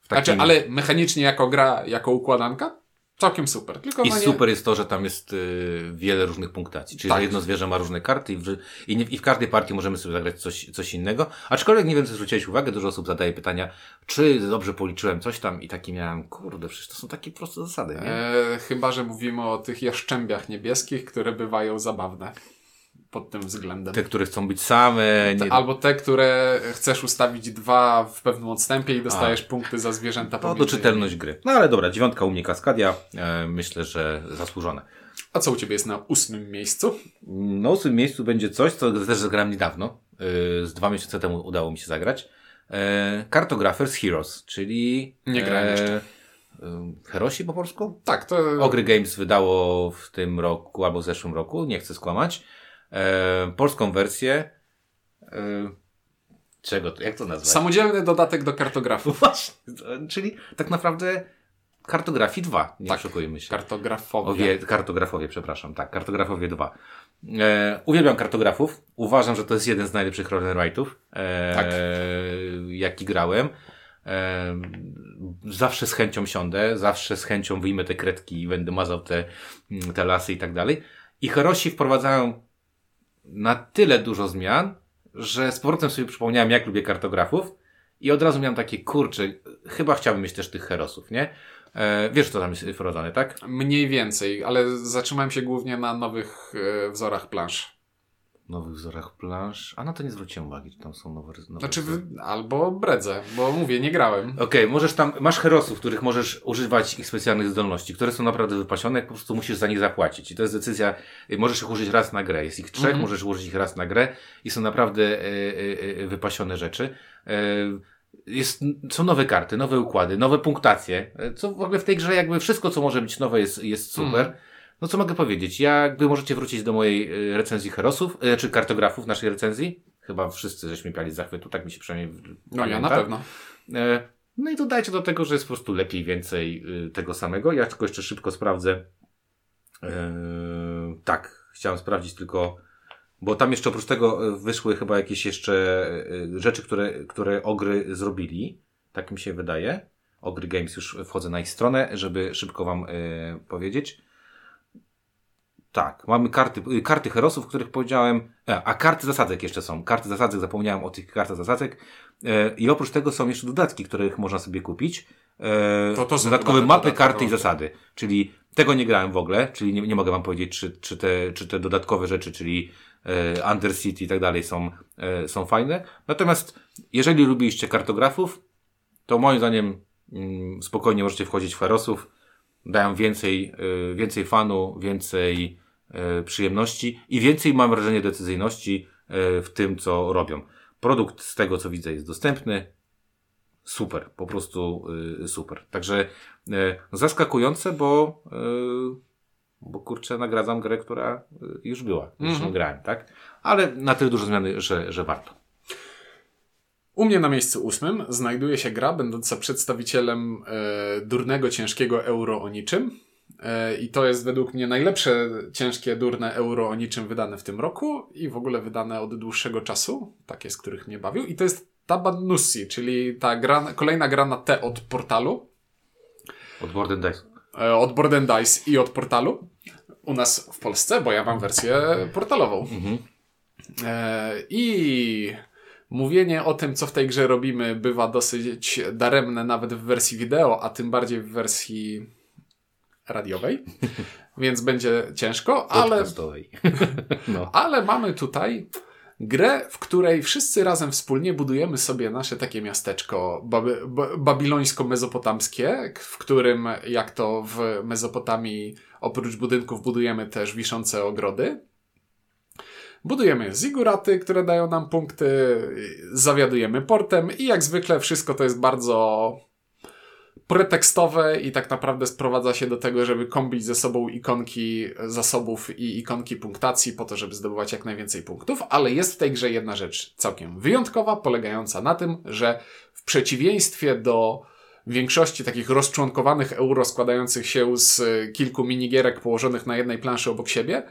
w takim... Znaczy, ale mechanicznie jako gra, jako układanka, całkiem super. Tylko I no nie... super jest to, że tam jest y, wiele różnych punktacji. Czyli Tak. że jedno zwierzę ma różne karty i w, i, nie, i w każdej partii możemy sobie zagrać coś, coś innego. Aczkolwiek nie wiem, czy zwróciłeś uwagę, dużo osób zadaje pytania, czy dobrze policzyłem coś tam i taki miałem, kurde, przecież to są takie proste zasady, nie? E, chyba, że mówimy o tych jaszczębiach niebieskich, które bywają zabawne pod tym względem. Te, które chcą być same. Nie, albo te, które chcesz ustawić dwa w pewnym odstępie i dostajesz punkty za zwierzęta to pomiędzy do czytelność gry. No ale dobra, dziewiątka u mnie Kaskadia. E, myślę, że zasłużone. A co u ciebie jest na ósmym miejscu? Na ósmym miejscu będzie coś, co też zagrałem niedawno. Yy, z dwa miesiące temu udało mi się zagrać. Yy, Cartographers Heroes, czyli... Nie grałem jeszcze. yy, Herosi po polsku? Tak, to Ogry Games wydało w tym roku albo w zeszłym roku, nie chcę skłamać. Yy, polską wersję. Yy, czego to? Jak to nazwać? samodzielny dodatek do kartografu. Właśnie. Czyli tak naprawdę kartografii 2. Nie Tak. oszukujmy się. Kartografowie. Owie, kartografowie, przepraszam, tak, kartografowie 2. E, uwielbiam kartografów. Uważam, że to jest jeden z najlepszych roll'n'rightów, e, Tak. jaki grałem. E, zawsze z chęcią siądę, zawsze z chęcią wyjmę te kredki i będę mazał te, mm, te lasy i tak dalej. I Herosi wprowadzają na tyle dużo zmian, że z powrotem sobie przypomniałem, jak lubię kartografów i od razu miałem takie, kurczę, chyba chciałbym mieć też tych herosów, nie? E, wiesz, co tam jest wprowadzane, tak? Mniej więcej, ale zatrzymałem się głównie na nowych e, wzorach plansz. Nowych wzorach plansz. A na to nie zwróciłem uwagi, czy tam są nowe, nowe Znaczy, wzory. albo bredzę, bo mówię, nie grałem. Okej, możesz tam, masz herosów, których możesz używać ich specjalnych zdolności, które są naprawdę wypasione, po prostu musisz za nich zapłacić. I to jest decyzja, y, możesz ich użyć raz na grę. Jest ich trzech, Mhm. możesz użyć ich raz na grę i są naprawdę e, e, wypasione rzeczy. E, jest, są nowe karty, nowe układy, nowe punktacje. Co w ogóle w tej grze jakby wszystko, co może być nowe jest, jest super. Mm. No co mogę powiedzieć? Jakby możecie wrócić do mojej e, recenzji herosów, e, czy kartografów naszej recenzji. Chyba wszyscy żeśmy piali z zachwytu, tak mi się przynajmniej No pamięta. ja na pewno. E, no i dodajcie do tego, że jest po prostu lepiej, więcej tego samego. Ja tylko jeszcze szybko sprawdzę. tak, chciałem sprawdzić tylko, bo tam jeszcze oprócz tego wyszły chyba jakieś jeszcze rzeczy, które, które ogry zrobili. Tak mi się wydaje. Ogry Games już wchodzę na ich stronę, żeby szybko Wam powiedzieć. Tak, mamy karty, y, karty herosów, których powiedziałem, a, e, a karty zasadzek jeszcze są. Karty zasadzek, zapomniałem o tych kartach zasadzek. E, I oprócz tego są jeszcze dodatki, których można sobie kupić. E, to, to dodatkowe mapy, karty i zasady. Czyli tego nie grałem w ogóle, czyli nie, nie mogę wam powiedzieć, czy, czy, te, czy te dodatkowe rzeczy, czyli Undercity i tak dalej są, są fajne. Natomiast jeżeli lubiliście kartografów, to moim zdaniem mm, spokojnie możecie wchodzić w herosów. Dają więcej, e, więcej fanu, więcej przyjemności i więcej mam wrażenie decyzyjności e, w tym, co robią. Produkt z tego, co widzę, jest dostępny. Super, po prostu e, super. Także zaskakujące, bo, bo kurczę, nagradzam grę, która już była, już -hmm. grałem, tak? Ale na tyle dużo zmiany, że, że warto. U mnie na miejscu ósmym znajduje się gra będąca przedstawicielem e, durnego, ciężkiego euro o niczym. E, I to jest według mnie najlepsze ciężkie, durne euro o niczym wydane w tym roku i w ogóle wydane od dłuższego czasu, takie z których mnie bawił. I to jest Tabanussi, czyli ta gra, kolejna gra na T od portalu. Od Board Dice. E, od Board Dice i od portalu. U nas w Polsce, bo ja mam wersję portalową. Mhm. E, I mówienie o tym, co w tej grze robimy, bywa dosyć daremne nawet w wersji wideo, a tym bardziej w wersji radiowej, więc będzie ciężko, ale, no. ale mamy tutaj grę, w której wszyscy razem wspólnie budujemy sobie nasze takie miasteczko baby, babilońsko-mezopotamskie, w którym, jak to w Mezopotamii, oprócz budynków budujemy też wiszące ogrody. Budujemy ziguraty, które dają nam punkty, zawiadujemy portem i jak zwykle wszystko to jest bardzo pretekstowe i tak naprawdę sprowadza się do tego, żeby kombić ze sobą ikonki zasobów i ikonki punktacji po to, żeby zdobywać jak najwięcej punktów, ale jest w tej grze jedna rzecz całkiem wyjątkowa, polegająca na tym, że w przeciwieństwie do większości takich rozczłonkowanych euro składających się z kilku minigierek położonych na jednej planszy obok siebie,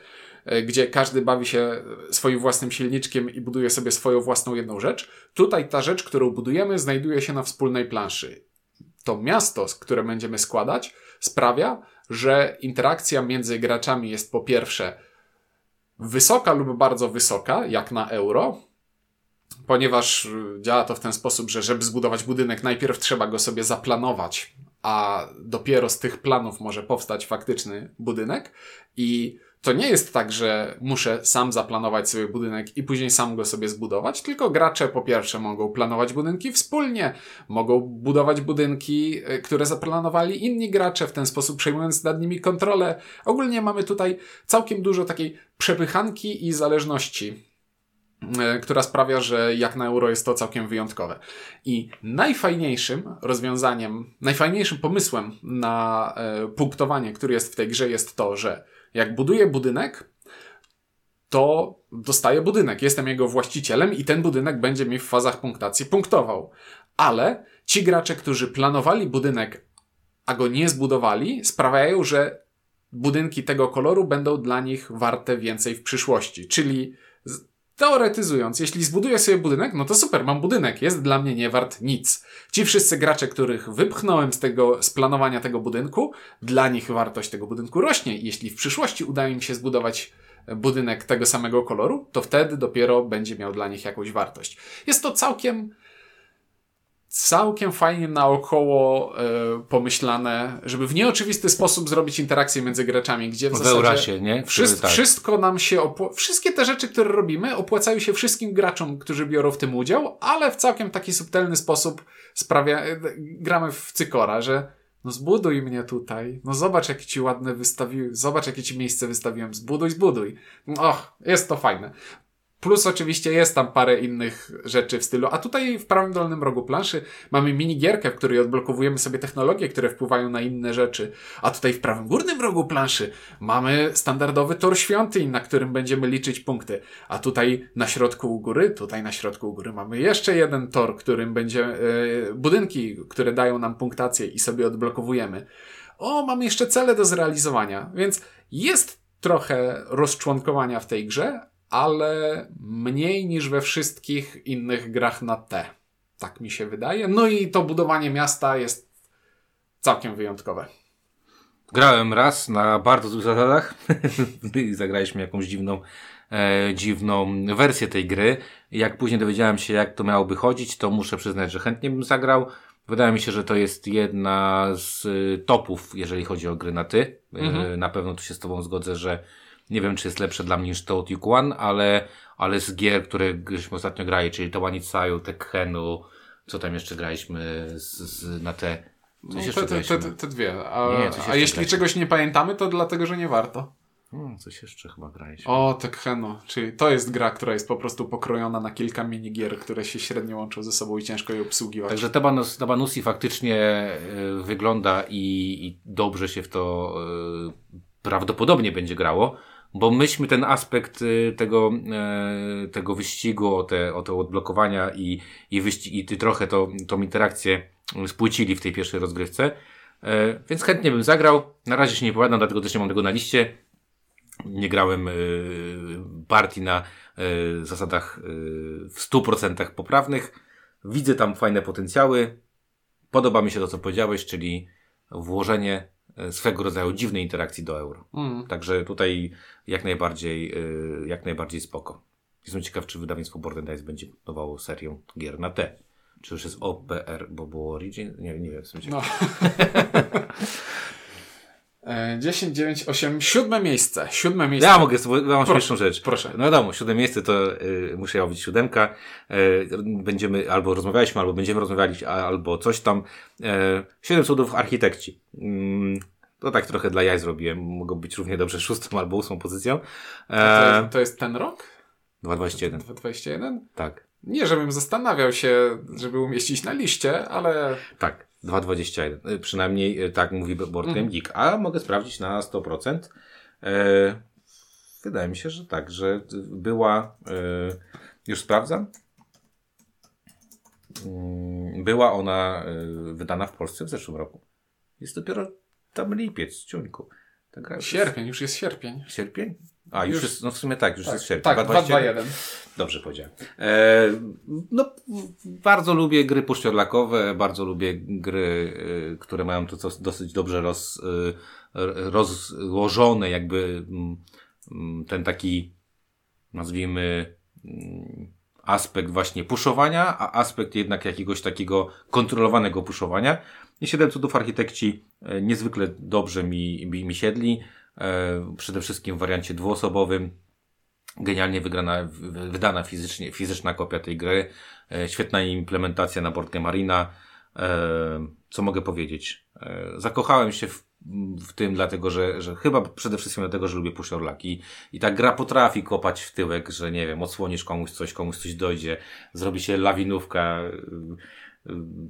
e, gdzie każdy bawi się swoim własnym silniczkiem i buduje sobie swoją własną jedną rzecz. Tutaj ta rzecz, którą budujemy, znajduje się na wspólnej planszy to miasto, które będziemy składać, sprawia, że interakcja między graczami jest po pierwsze wysoka lub bardzo wysoka, jak na euro, ponieważ y, działa to w ten sposób, że żeby zbudować budynek, najpierw trzeba go sobie zaplanować, a dopiero z tych planów może powstać faktyczny budynek i to nie jest tak, że muszę sam zaplanować sobie budynek i później sam go sobie zbudować, tylko gracze po pierwsze mogą planować budynki wspólnie, mogą budować budynki, e, które zaplanowali inni gracze, w ten sposób przejmując nad nimi kontrolę. Ogólnie mamy tutaj całkiem dużo takiej przepychanki i zależności e, która sprawia, że jak na euro jest to całkiem wyjątkowe. I najfajniejszym rozwiązaniem, najfajniejszym pomysłem na e, punktowanie, który jest w tej grze, jest to, że jak buduję budynek, to dostaję budynek. Jestem jego właścicielem i ten budynek będzie mi w fazach punktacji punktował. Ale ci gracze, którzy planowali budynek, a go nie zbudowali, sprawiają, że budynki tego koloru będą dla nich warte więcej w przyszłości. Czyli Teoretyzując, jeśli zbuduję sobie budynek, no to super, mam budynek, jest dla mnie nie wart nic. Ci wszyscy gracze, których wypchnąłem z tego, z planowania tego budynku, dla nich wartość tego budynku rośnie. Jeśli w przyszłości uda im się zbudować budynek tego samego koloru, to wtedy dopiero będzie miał dla nich jakąś wartość. Jest to całkiem całkiem fajnie naokoło y, pomyślane, żeby w nieoczywisty sposób zrobić interakcję między graczami, gdzie w, w zasadzie Eurasie, nie? Wszystko, tak. wszystko nam się wszystkie te rzeczy, które robimy, opłacają się wszystkim graczom, którzy biorą w tym udział, ale w całkiem taki subtelny sposób sprawia, y, gramy w cykora, że no zbuduj mnie tutaj, no zobacz jakie ci ładne wystawiłem, zobacz jakie ci miejsce wystawiłem, zbuduj, zbuduj. Och, jest to fajne. Plus oczywiście jest tam parę innych rzeczy w stylu, a tutaj w prawym dolnym rogu planszy mamy minigierkę, w której odblokowujemy sobie technologie, które wpływają na inne rzeczy. A tutaj w prawym górnym rogu planszy mamy standardowy tor świątyń, na którym będziemy liczyć punkty. A tutaj na środku u góry, tutaj na środku u góry mamy jeszcze jeden tor, którym będzie yy, budynki, które dają nam punktację i sobie odblokowujemy. O, mamy jeszcze cele do zrealizowania, więc jest trochę rozczłonkowania w tej grze, ale mniej niż we wszystkich innych grach na T. Tak mi się wydaje. No i to budowanie miasta jest całkiem wyjątkowe. Grałem raz na bardzo złych zasadach i zagraliśmy jakąś dziwną, e, dziwną wersję tej gry. Jak później dowiedziałem się, jak to miałoby chodzić, to muszę przyznać, że chętnie bym zagrał. Wydaje mi się, że to jest jedna z topów, jeżeli chodzi o gry na ty. E, mhm. Na pewno tu się z Tobą zgodzę, że nie wiem, czy jest lepsze dla mnie niż to Duke One, ale, ale z gier, które żeśmy ostatnio grali, czyli Tawanicaju, Tekkenu, co tam jeszcze graliśmy z, z, na te... No, te, te, te, te, dwie. A, nie, a jeśli graliśmy. czegoś nie pamiętamy, to dlatego, że nie warto. Hmm, coś jeszcze chyba graliśmy. O, Tekkenu, czyli to jest gra, która jest po prostu pokrojona na kilka minigier, które się średnio łączą ze sobą i ciężko je obsługiwać. Także Tabanus, Tabanusi faktycznie y, wygląda i, i, dobrze się w to y, prawdopodobnie będzie grało bo myśmy ten aspekt y, tego, e, tego wyścigu, o te, o te odblokowania i, i, wyścig, i trochę to, tą interakcję spłycili w tej pierwszej rozgrywce. E, więc chętnie bym zagrał. Na razie się nie powiadam, dlatego też nie mam tego na liście. Nie grałem y, partii na zasadach w 100% poprawnych. Widzę tam fajne potencjały. Podoba mi się to, co powiedziałeś, czyli włożenie E, swego rodzaju dziwnej interakcji do euro. Mm. Także tutaj jak najbardziej, e, jak najbardziej spoko. Jestem ciekaw, czy wydawnictwo Dice będzie budowało serię gier na T. Czy już jest OPR, bo było Origin? Nie, nie wiem, jestem ciekaw. No. 10, 9, 8, siódme miejsce. Siódme miejsce. Ja mogę, ja mam śmieszną rzecz. Proszę. No wiadomo, siódme miejsce to y, muszę ja mówić siódemka. Y, będziemy, albo rozmawialiśmy, albo będziemy rozmawiali, albo coś tam. Y, siedem cudów architekci. Y, to tak trochę dla jaj zrobiłem. Mogą być równie dobrze szóstą albo ósmą pozycją. to, jest, to jest ten rok? 2021. 2021? Tak. Nie, żebym zastanawiał się, żeby umieścić na liście, ale... Tak. 2,21. Y, przynajmniej y, tak mówi Board Game Geek. A mogę sprawdzić na 100%. E, wydaje mi się, że tak, że była, e, już sprawdzam, mm, była ona wydana w Polsce w zeszłym roku. Jest dopiero tam lipiec, ciuńku. Sierpień, już jest sierpień. Sierpień? A, już, już jest, no w sumie tak, już tak, jest sierpień. Tak, 221. Dobrze powiedziałem. E, no, bardzo lubię gry puszczorlakowe, bardzo lubię gry, y, które mają to dosyć dobrze roz, y, rozłożone, jakby y, ten taki, nazwijmy, aspekt właśnie puszowania, a aspekt jednak jakiegoś takiego kontrolowanego puszowania. I Siedem Cudów Architekci niezwykle dobrze mi, mi, mi siedli. E, przede wszystkim w wariancie dwuosobowym. Genialnie wygrana, wydana fizycznie, fizyczna kopia tej gry. E, świetna implementacja na Board Marina. E, co mogę powiedzieć? Zakochałem się w, w tym, dlatego że, że chyba przede wszystkim dlatego, że lubię puszorlaki. I ta gra potrafi kopać w tyłek, że nie wiem, odsłonisz komuś coś, komuś coś dojdzie, zrobi się lawinówka,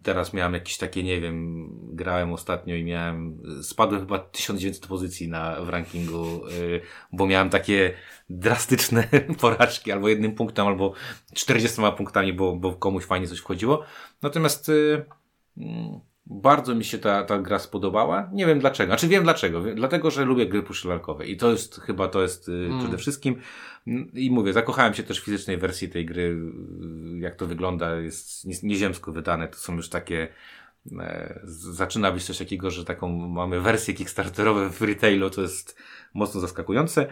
Teraz miałem jakieś takie, nie wiem, grałem ostatnio i miałem, spadłem chyba 1900 pozycji na, w rankingu, y, bo miałem takie drastyczne porażki, albo jednym punktem, albo 40 punktami, bo, bo komuś fajnie coś wchodziło. Natomiast y, mm, bardzo mi się ta, ta gra spodobała. Nie wiem dlaczego. Znaczy wiem dlaczego. Dlatego, że lubię gry puszczelarkowe. I to jest chyba to jest y, mm. przede wszystkim. I mówię, zakochałem się też w fizycznej wersji tej gry. Jak to wygląda, jest nieziemsko wydane. To są już takie e, zaczyna być coś takiego, że taką mamy wersję kickstarterową w retailu, to jest mocno zaskakujące.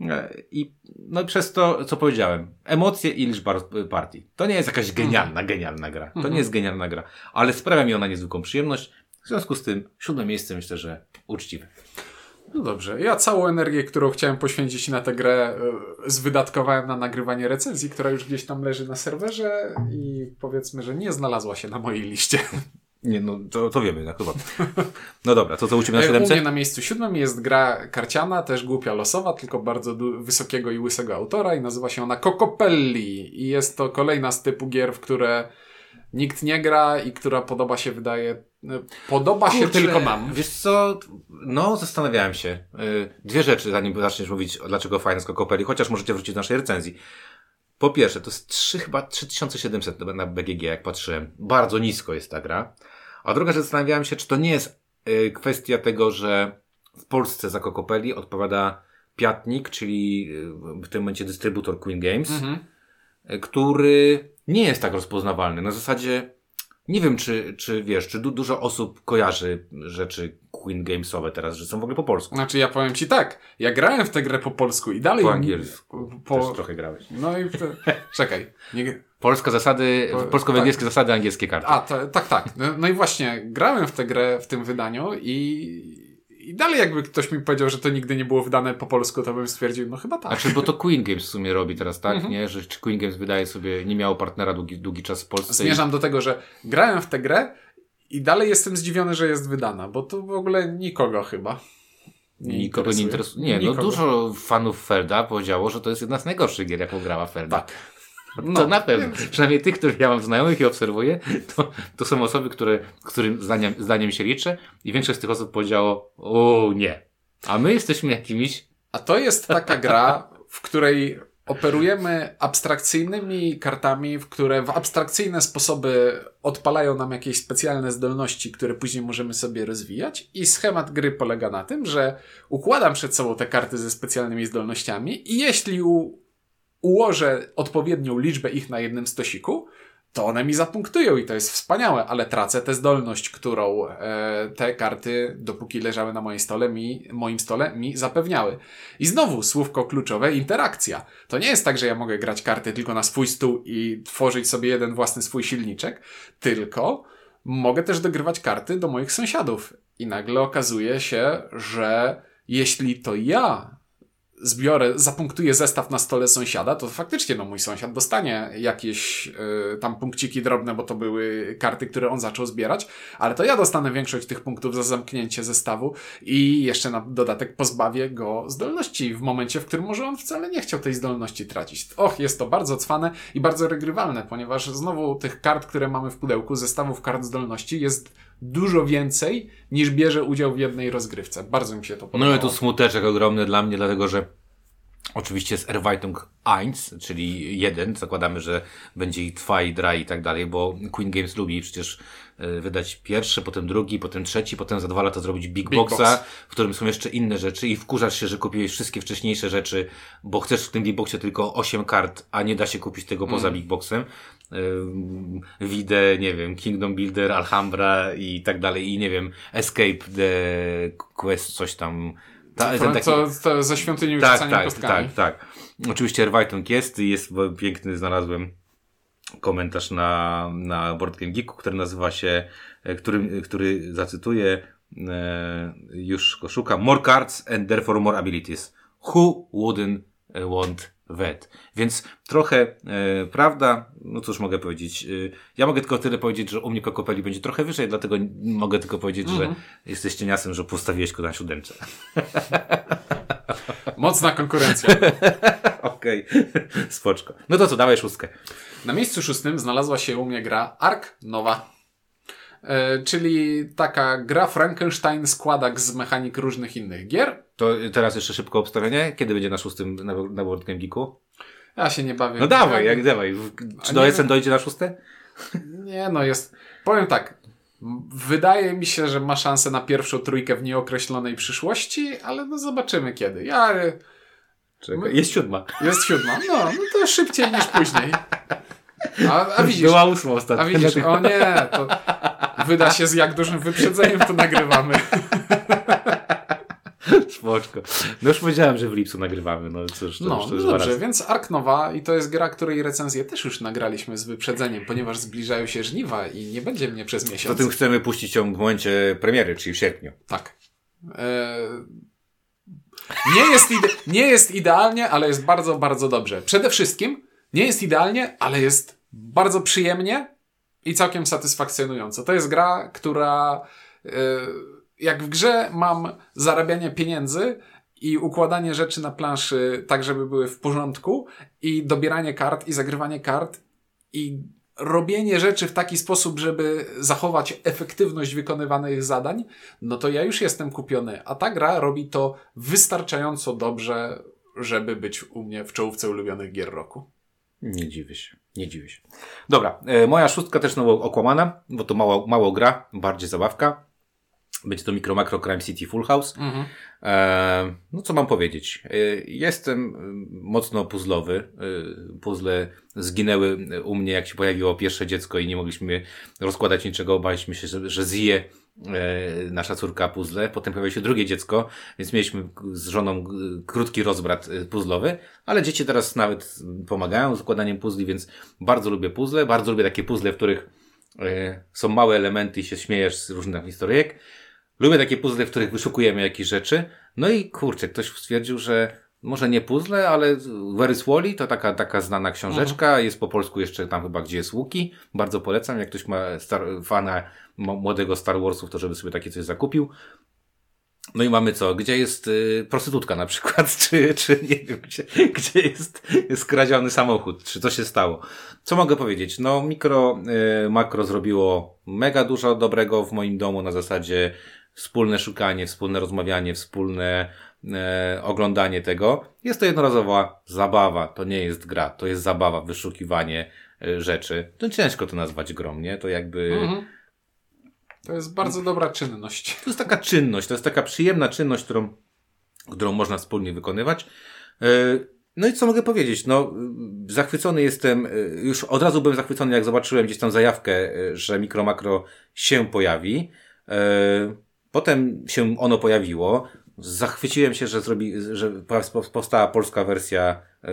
E, I no przez to, co powiedziałem, emocje i liczba partii. To nie jest jakaś genialna, genialna gra. To nie jest genialna gra, ale sprawia mi ona niezwykłą przyjemność. W związku z tym, siódme miejsce myślę, że uczciwe. No dobrze. Ja całą energię, którą chciałem poświęcić na tę grę, e, zwydatkowałem na nagrywanie recenzji, która już gdzieś tam leży na serwerze i powiedzmy, że nie znalazła się na mojej liście. Nie, no to, to wiemy, no chyba. No dobra, to co u Ciebie na E, U siódemce? mnie na miejscu siódmym jest gra karciana, też głupia losowa, tylko bardzo wysokiego i łysego autora i nazywa się ona Cocopelli i jest to kolejna z typu gier, w które nikt nie gra i która podoba się, wydaje, e, podoba się Kurczę, tylko nam. Wiesz co, no zastanawiałem się. Y, Dwie rzeczy, zanim zaczniesz mówić, dlaczego fajne z Kokopeli, chociaż możecie wrócić do naszej recenzji. Po pierwsze, to jest 3, chyba 3700 na BGG, jak patrzyłem. Bardzo nisko jest ta gra. A druga rzecz, zastanawiałem się, czy to nie jest y, kwestia tego, że w Polsce za Kokopeli odpowiada Piatnik, czyli y, w tym momencie dystrybutor Queen Games, Mhm. który nie jest tak rozpoznawalny. Na zasadzie nie wiem, czy, czy wiesz, czy du dużo osób kojarzy rzeczy Queen Gamesowe teraz, że są w ogóle po polsku. Znaczy ja powiem ci tak, ja grałem w tę grę po polsku i dalej... Po angielsku. Po... Też trochę grałeś. No i... Czekaj. Nie... Polska zasady, Po- polsko-węgierskie zasady, angielskie karty. A, to, tak, tak. No, no i właśnie, grałem w tę grę w tym wydaniu i, i dalej jakby ktoś mi powiedział, że to nigdy nie było wydane po polsku, to bym stwierdził, no chyba tak. Znaczy, bo to Queen Games w sumie robi teraz, tak? Mhm. Nie? Że czy Queen Games wydaje sobie, nie miało partnera długi, długi czas w Polsce. i- Zmierzam do tego, że grałem w tę grę i dalej jestem zdziwiony, że jest wydana, bo to w ogóle nikogo chyba. Nikogo nie interesuje. Nie, no Nikogo. dużo fanów Felda powiedziało, że to jest jedna z najgorszych gier, jaką grała Felda. Tak. To No, na pewno. więc- Przynajmniej tych, których ja mam znajomych i obserwuję, to, to są osoby, które, którym zdaniem, zdaniem się liczę i większość z tych osób powiedziało, o nie. A my jesteśmy jakimiś A to jest taka gra, w której operujemy abstrakcyjnymi kartami, w które w abstrakcyjne sposoby odpalają nam jakieś specjalne zdolności, które później możemy sobie rozwijać. I schemat gry polega na tym, że układam przed sobą te karty ze specjalnymi zdolnościami i jeśli u, ułożę odpowiednią liczbę ich na jednym stosiku, to one mi zapunktują i to jest wspaniałe, ale tracę tę zdolność, którą e, te karty, dopóki leżały na moim stole, mi, moim stole, mi zapewniały. I znowu słówko kluczowe, interakcja. To nie jest tak, że ja mogę grać karty tylko na swój stół i tworzyć sobie jeden własny swój silniczek, tylko mogę też dogrywać karty do moich sąsiadów. I nagle okazuje się, że jeśli to ja zbiorę, zapunktuję zestaw na stole sąsiada, to faktycznie no mój sąsiad dostanie jakieś y, tam punkciki drobne, bo to były karty, które on zaczął zbierać, ale to ja dostanę większość tych punktów za zamknięcie zestawu i jeszcze na dodatek pozbawię go zdolności w momencie, w którym może on wcale nie chciał tej zdolności tracić. Och, jest to bardzo cwane i bardzo regrywalne, ponieważ znowu tych kart, które mamy w pudełku, zestawów kart zdolności jest dużo więcej niż bierze udział w jednej rozgrywce. Bardzo mi się to podobało. No i tu smuteczek ogromny dla mnie, dlatego że oczywiście jest Erweiterung 1, czyli jeden. Zakładamy, że będzie i trwa i dra i tak dalej, bo Queen Games lubi przecież e, wydać pierwszy, potem drugi, potem trzeci, potem za dwa lata zrobić Big, Big Boxa, Box. w którym są jeszcze inne rzeczy i wkurzasz się, że kupiłeś wszystkie wcześniejsze rzeczy, bo chcesz w tym Big Boxie tylko 8 kart, a nie da się kupić tego poza Big Boxem. Ym, Widzę, nie wiem, Kingdom Builder, Alhambra i tak dalej i nie wiem, Escape the Quest, coś tam. Ta, To, to, to ze świątynią tak, tak, kostkami. tak, tak. Oczywiście Erweiterung jest i jest piękny, znalazłem komentarz na, na Board Game Geeku, który nazywa się, e, który, który zacytuję, e, już go szukam, More cards and therefore more abilities. Who wouldn't e, want that? Więc trochę e, prawda, no cóż mogę powiedzieć. E, ja mogę tylko tyle powiedzieć, że u mnie Kokopeli będzie trochę wyżej, dlatego mogę tylko powiedzieć, że jesteś cieniasem, że postawiłeś go na siódemce. Mocna konkurencja. Okej, spoczko. No to co, dawaj szóstkę. Na miejscu szóstym znalazła się u mnie gra Ark Nowa. E, czyli taka gra Frankenstein składak z mechanik różnych innych gier. To teraz jeszcze szybko obstawienie. Kiedy będzie na szóstym na, na World Game Geeku? Ja się nie bawię. No dawaj, Ja- jak dawaj. Czy do wiem. dojdzie na szóste? Nie, no jest. Powiem tak. Wydaje mi się, że ma szansę na pierwszą trójkę w nieokreślonej przyszłości, ale no zobaczymy kiedy. Ja. e, Czekaj, jest siódma. Jest siódma. No, no to szybciej niż później. A, a widzisz, Była ósma ostatnio. a widzisz, o nie, to wyda się z jak dużym wyprzedzeniem to nagrywamy. Spoczko. No już powiedziałem, że w lipcu nagrywamy. No cóż, to No, już, to no dobrze, razy. więc Ark Nowa i to jest gra, której recenzję też już nagraliśmy z wyprzedzeniem, ponieważ zbliżają się żniwa i nie będzie mnie przez miesiąc. Zatem chcemy puścić ją w momencie premiery, czyli w sierpniu. Tak. E... Nie, jest ide- nie jest idealnie, ale jest bardzo, bardzo dobrze. Przede wszystkim nie jest idealnie, ale jest bardzo przyjemnie i całkiem satysfakcjonująco. To jest gra, która yy, jak w grze mam zarabianie pieniędzy i układanie rzeczy na planszy tak, żeby były w porządku i dobieranie kart i zagrywanie kart i robienie rzeczy w taki sposób, żeby zachować efektywność wykonywanych zadań, no to ja już jestem kupiony. A ta gra robi to wystarczająco dobrze, żeby być u mnie w czołówce ulubionych gier roku. Nie dziwię się, nie dziwię się. Dobra, e, moja szóstka też znowu okłamana, bo to mało, mało gra, bardziej zabawka. Będzie to Micro Macro Crime City Full House. Mhm. E, no co mam powiedzieć? E, jestem e, mocno puzzlowy. E, puzzle zginęły u mnie, jak się pojawiło pierwsze dziecko i nie mogliśmy rozkładać niczego. Obaliśmy się, że, że zje nasza córka puzzle. Potem pojawiło się drugie dziecko, więc mieliśmy z żoną e, krótki rozbrat e, puzzlowy, ale dzieci teraz nawet pomagają z układaniem puzli, więc bardzo lubię puzzle. Bardzo lubię takie puzzle, w których e, są małe elementy i się śmiejesz z różnych historyjek. Lubię takie puzzle, w których wyszukujemy jakieś rzeczy. No i kurczę, ktoś stwierdził, że może nie puzzle, ale Where is Wally to taka, taka znana książeczka. Jest po polsku jeszcze tam chyba, gdzie jest Łuki. Bardzo polecam. Jak ktoś ma star, fana młodego Star Warsów, to żeby sobie takie coś zakupił. No i mamy co? Gdzie jest y, prostytutka na przykład? Czy, czy nie wiem, gdzie, gdzie jest, jest kradziony samochód? Czy co się stało? Co mogę powiedzieć? No, mikro, y, makro zrobiło mega dużo dobrego w moim domu na zasadzie wspólne szukanie, wspólne rozmawianie, wspólne e, oglądanie tego. Jest to jednorazowa zabawa, to nie jest gra, to jest zabawa, wyszukiwanie e, rzeczy. To ciężko to nazwać grą, nie? To jakby... Mhm. To jest bardzo dobra czynność. To jest taka czynność, to jest taka przyjemna czynność, którą, którą można wspólnie wykonywać. E, No i co mogę powiedzieć? No, y, zachwycony jestem, y, już od razu byłem zachwycony, jak zobaczyłem gdzieś tam zajawkę, y, że Mikro Makro się pojawi. E, Potem się ono pojawiło. Zachwyciłem się, że zrobi, że powstała polska wersja, e,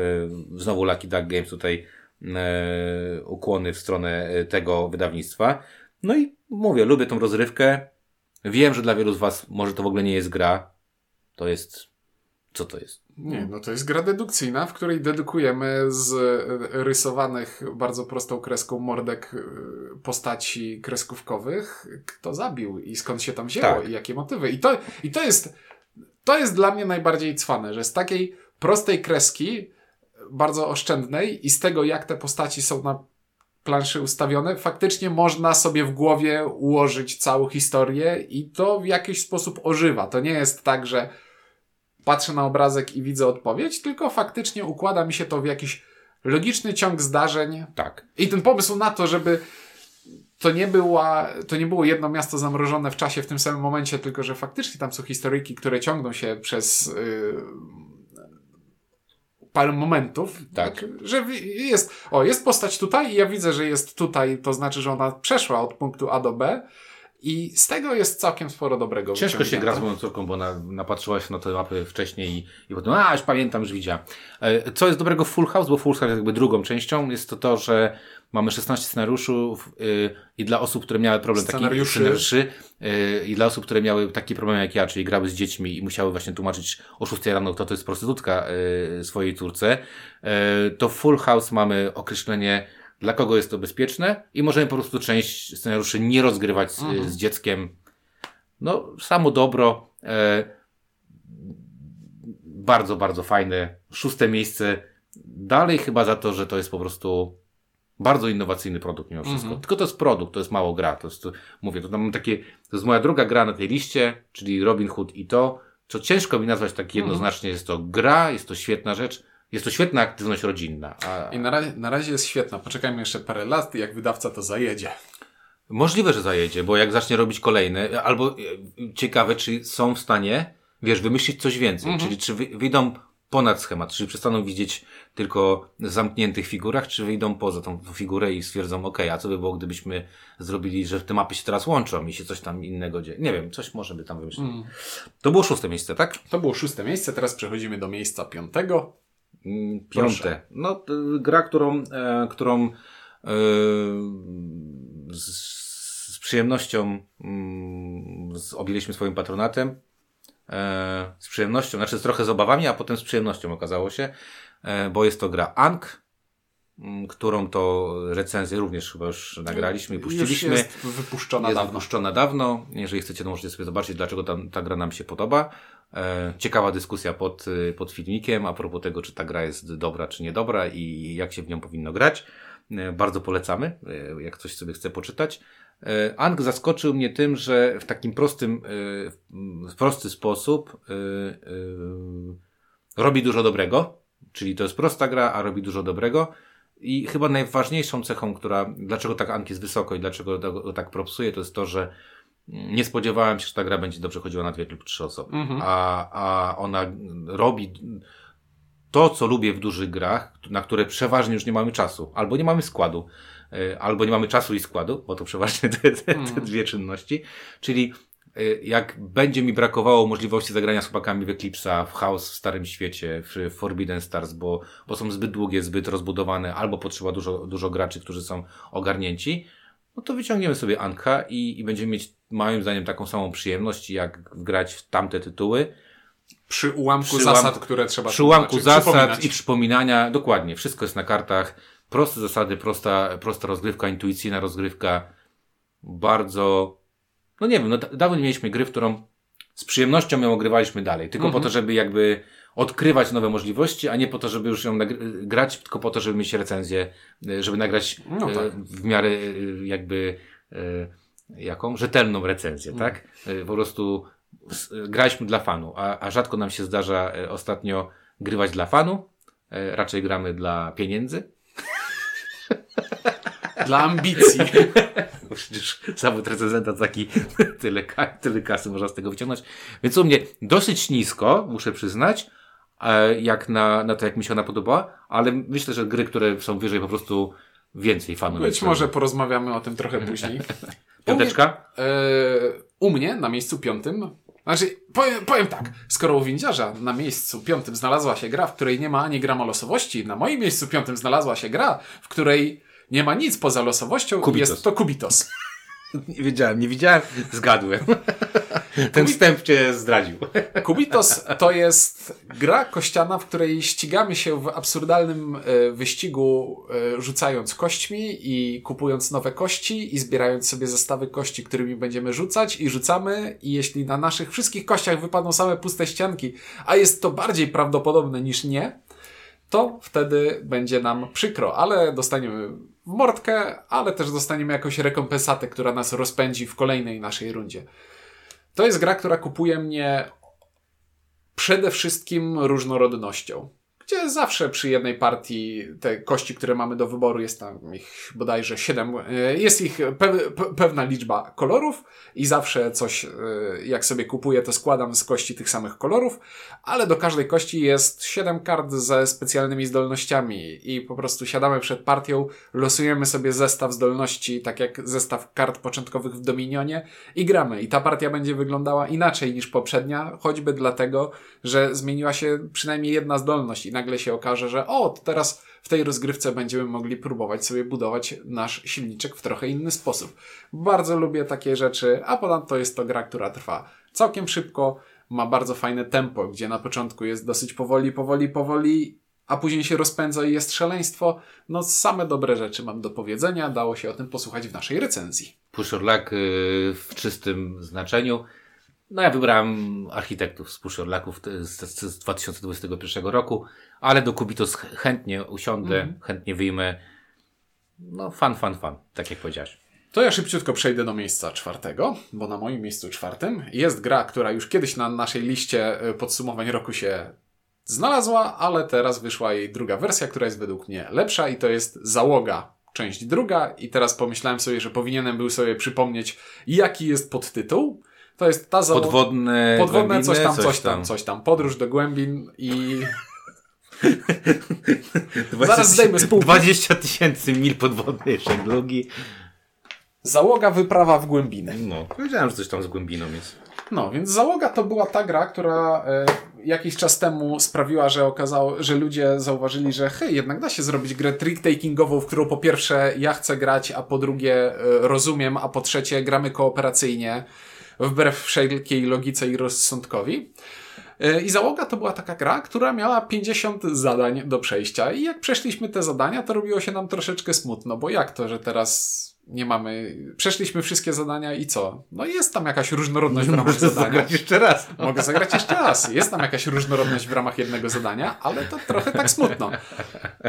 znowu Lucky Duck Games tutaj e, ukłony w stronę e, tego wydawnictwa. No i mówię, lubię tą rozrywkę. Wiem, że dla wielu z Was może to w ogóle nie jest gra. To jest. Co to jest? Nie, no to jest gra dedukcyjna, w której dedukujemy z e, rysowanych bardzo prostą kreską mordek postaci kreskówkowych, kto zabił i skąd się tam wzięło Tak. i jakie motywy. I to, I to jest to jest dla mnie najbardziej cwane, że z takiej prostej kreski, bardzo oszczędnej i z tego jak te postaci są na planszy ustawione, faktycznie można sobie w głowie ułożyć całą historię i to w jakiś sposób ożywa. To nie jest tak, że patrzę na obrazek i widzę odpowiedź, tylko faktycznie układa mi się to w jakiś logiczny ciąg zdarzeń. Tak. I ten pomysł na to, żeby to nie, była, to nie było jedno miasto zamrożone w czasie w tym samym momencie, tylko że faktycznie tam są historyjki, które ciągną się przez yy, parę momentów. Tak. Że wi- jest, o, jest postać tutaj i ja widzę, że jest tutaj, to znaczy, że ona przeszła od punktu A do B. I z tego jest całkiem sporo dobrego. Ciężko się gra z moją córką, bo ona napatrzyła się na te mapy wcześniej i, i potem, a już pamiętam, już widziałam. E, Co jest dobrego w Full House, bo Full House jest jakby drugą częścią, jest to to, że mamy 16 scenariuszów y, i dla osób, które miały problem taki Scenariuszy. scenariuszy y, i dla osób, które miały taki problem jak ja, czyli grały z dziećmi i musiały właśnie tłumaczyć o 6 rano, kto to jest prostytutka y, swojej córce, y, to Full House mamy określenie dla kogo jest to bezpieczne i możemy po prostu część scenariuszy nie rozgrywać z, Mhm. z dzieckiem. No, samo dobro. E, bardzo, bardzo fajne. Szóste miejsce. Dalej chyba za to, że to jest po prostu bardzo innowacyjny produkt mimo wszystko. Mhm. Tylko to jest produkt, to jest mało gra. To jest, to, mówię, to mam takie, to jest moja druga gra na tej liście, czyli Robin Hood i to, co ciężko mi nazwać tak jednoznacznie. Jest to gra, jest to świetna rzecz, jest to świetna aktywność rodzinna. A, I na razie, na razie jest świetna. Poczekajmy jeszcze parę lat, jak wydawca to zajedzie. Możliwe, że zajedzie, bo jak zacznie robić kolejne, albo e, ciekawe, czy są w stanie, wiesz, wymyślić coś więcej, Mhm. czyli czy wy, wyjdą ponad schemat, czy przestaną widzieć tylko zamkniętych figurach, czy wyjdą poza tą figurę i stwierdzą, ok, a co by było, gdybyśmy zrobili, że te mapy się teraz łączą i się coś tam innego dzieje. Nie wiem, coś może by tam wymyślić. Mm. To było szóste miejsce, tak? To było szóste miejsce, teraz przechodzimy do miejsca piątego. Mm, Proszę. Piąte. No, to gra, którą, e, którą e, z, z przyjemnością mm, objęliśmy swoim patronatem. E, z przyjemnością, znaczy z trochę z obawami, a potem z przyjemnością okazało się, e, bo jest to gra Ankh. m, którą to recenzję również chyba już nagraliśmy i puściliśmy. Już jest wypuszczona jest dawno. wypuszczona dawno. Jeżeli chcecie, to możecie sobie zobaczyć, dlaczego ta, ta gra nam się podoba. E, ciekawa dyskusja pod, y, pod filmikiem a propos tego, czy ta gra jest dobra, czy niedobra i jak się w nią powinno grać. E, bardzo polecamy, e, jak coś sobie chce poczytać. E, Ang zaskoczył mnie tym, że w takim prostym, e, w prosty sposób e, robi dużo dobrego. Czyli to jest prosta gra, a robi dużo dobrego. I chyba najważniejszą cechą, która, dlaczego tak Ank jest wysoko i dlaczego go tak propsuje, to jest to, że nie spodziewałem się, że ta gra będzie dobrze chodziła na dwie lub trzy osoby. Mhm. A, a ona robi to, co lubię w dużych grach, na które przeważnie już nie mamy czasu, albo nie mamy składu, albo nie mamy czasu i składu, bo to przeważnie te, te, te Mhm. dwie czynności. Czyli y, jak będzie mi brakowało możliwości zagrania z chłopakami w Eclipse'a, w Chaos w Starym Świecie, w Forbidden Stars, bo, bo są zbyt długie, zbyt rozbudowane, albo potrzeba dużo, dużo graczy, którzy są ogarnięci, no to wyciągniemy sobie Anka i, i będziemy mieć, moim zdaniem, taką samą przyjemność, jak grać w tamte tytuły. Przy ułamku Przy zasad, które trzeba Przy ułamku znaczy, zasad przypominać. i przypominania, dokładnie, wszystko jest na kartach, proste zasady, prosta, prosta rozgrywka, intuicyjna rozgrywka, bardzo, no nie wiem, no da- dawno nie mieliśmy gry, w którą z przyjemnością ją ogrywaliśmy dalej, tylko Mhm. po to, żeby jakby odkrywać nowe możliwości, a nie po to, żeby już ją grać, tylko po to, żeby mieć recenzję, y, żeby nagrać No e, tak. w miarę y, jakby e, jaką? Rzetelną recenzję, Mhm. tak? E, Po prostu graliśmy dla fanu, a, a rzadko nam się zdarza e, ostatnio grywać dla fanu, e, raczej gramy dla pieniędzy. Dla ambicji. Bo przecież zawód recenzenta taki tyle, tyle kasy można z tego wyciągnąć. Więc u mnie dosyć nisko, muszę przyznać, e, jak na, na to, jak mi się ona podobała, ale myślę, że gry, które są wyżej, po prostu więcej fanów. Być może porozmawiamy o tym trochę później. Piąteczka? E, u mnie na miejscu piątym. Znaczy, powiem, powiem tak, skoro u windziarza na miejscu piątym znalazła się gra, w której nie ma ani grama losowości, na moim miejscu piątym znalazła się gra, w której nie ma nic poza losowością, Kubitos. jest to Kubitos. Nie wiedziałem, nie widziałem, zgadłem. Ten wstęp cię zdradził. Kubitos to jest gra kościana, w której ścigamy się w absurdalnym e, wyścigu, e, rzucając kośćmi i kupując nowe kości i zbierając sobie zestawy kości, którymi będziemy rzucać i rzucamy i jeśli na naszych wszystkich kościach wypadną same puste ścianki, a jest to bardziej prawdopodobne niż nie, to wtedy będzie nam przykro, ale dostaniemy w mordkę, ale też dostaniemy jakąś rekompensatę, która nas rozpędzi w kolejnej naszej rundzie. To jest gra, która kupuje mnie przede wszystkim różnorodnością. Gdzie zawsze przy jednej partii te kości, które mamy do wyboru, jest tam ich bodajże 7, jest ich pe pe pewna liczba kolorów i zawsze coś, e, jak sobie kupuję, to składam z kości tych samych kolorów, ale do każdej kości jest 7 kart ze specjalnymi zdolnościami i po prostu siadamy przed partią, losujemy sobie zestaw zdolności, tak jak zestaw kart początkowych w Dominionie i gramy. I ta partia będzie wyglądała inaczej niż poprzednia, choćby dlatego, że zmieniła się przynajmniej jedna zdolność nagle się okaże, że o, teraz w tej rozgrywce będziemy mogli próbować sobie budować nasz silniczek w trochę inny sposób. Bardzo lubię takie rzeczy, a ponadto jest to gra, która trwa całkiem szybko, ma bardzo fajne tempo, gdzie na początku jest dosyć powoli, powoli, powoli, a później się rozpędza i jest szaleństwo. No same dobre rzeczy mam do powiedzenia, dało się o tym posłuchać w naszej recenzji. Pusher Luck y, w czystym znaczeniu. No ja wybrałem architektów z Lucków z, z, z 2021 roku, ale do Kubitos ch- chętnie usiądę, Mhm. chętnie wyjmę. No fan, fan, fan, tak jak powiedziałeś. To ja szybciutko przejdę do miejsca czwartego, bo na moim miejscu czwartym jest gra, która już kiedyś na naszej liście y, podsumowań roku się znalazła, ale teraz wyszła jej druga wersja, która jest według mnie lepsza i to jest Załoga, część druga i teraz pomyślałem sobie, że powinienem był sobie przypomnieć, jaki jest podtytuł. To jest ta załoga... Podwodne, Podwodne głębiny, coś tam, coś tam, coś tam. Podróż do głębin i... Zaraz zdejmę z półki. 20 tysięcy mil podwodnej żeglugi. Załoga wyprawa w głębiny. No, powiedziałem, że coś tam z głębiną jest. No, więc załoga to była ta gra, która e, jakiś czas temu sprawiła, że okazało, że ludzie zauważyli, że hej, jednak da się zrobić grę trick-takingową, w którą po pierwsze ja chcę grać, a po drugie e, rozumiem, a po trzecie gramy kooperacyjnie, wbrew wszelkiej logice i rozsądkowi. E, I załoga to była taka gra, która miała 50 zadań do przejścia. I jak przeszliśmy te zadania, to robiło się nam troszeczkę smutno, bo jak to, że teraz nie mamy. Przeszliśmy wszystkie zadania i co? No jest tam jakaś różnorodność w ramach Możesz zadania. zagrać jeszcze raz. Mogę zagrać jeszcze raz. Jest tam jakaś różnorodność w ramach jednego zadania, ale to trochę tak smutno.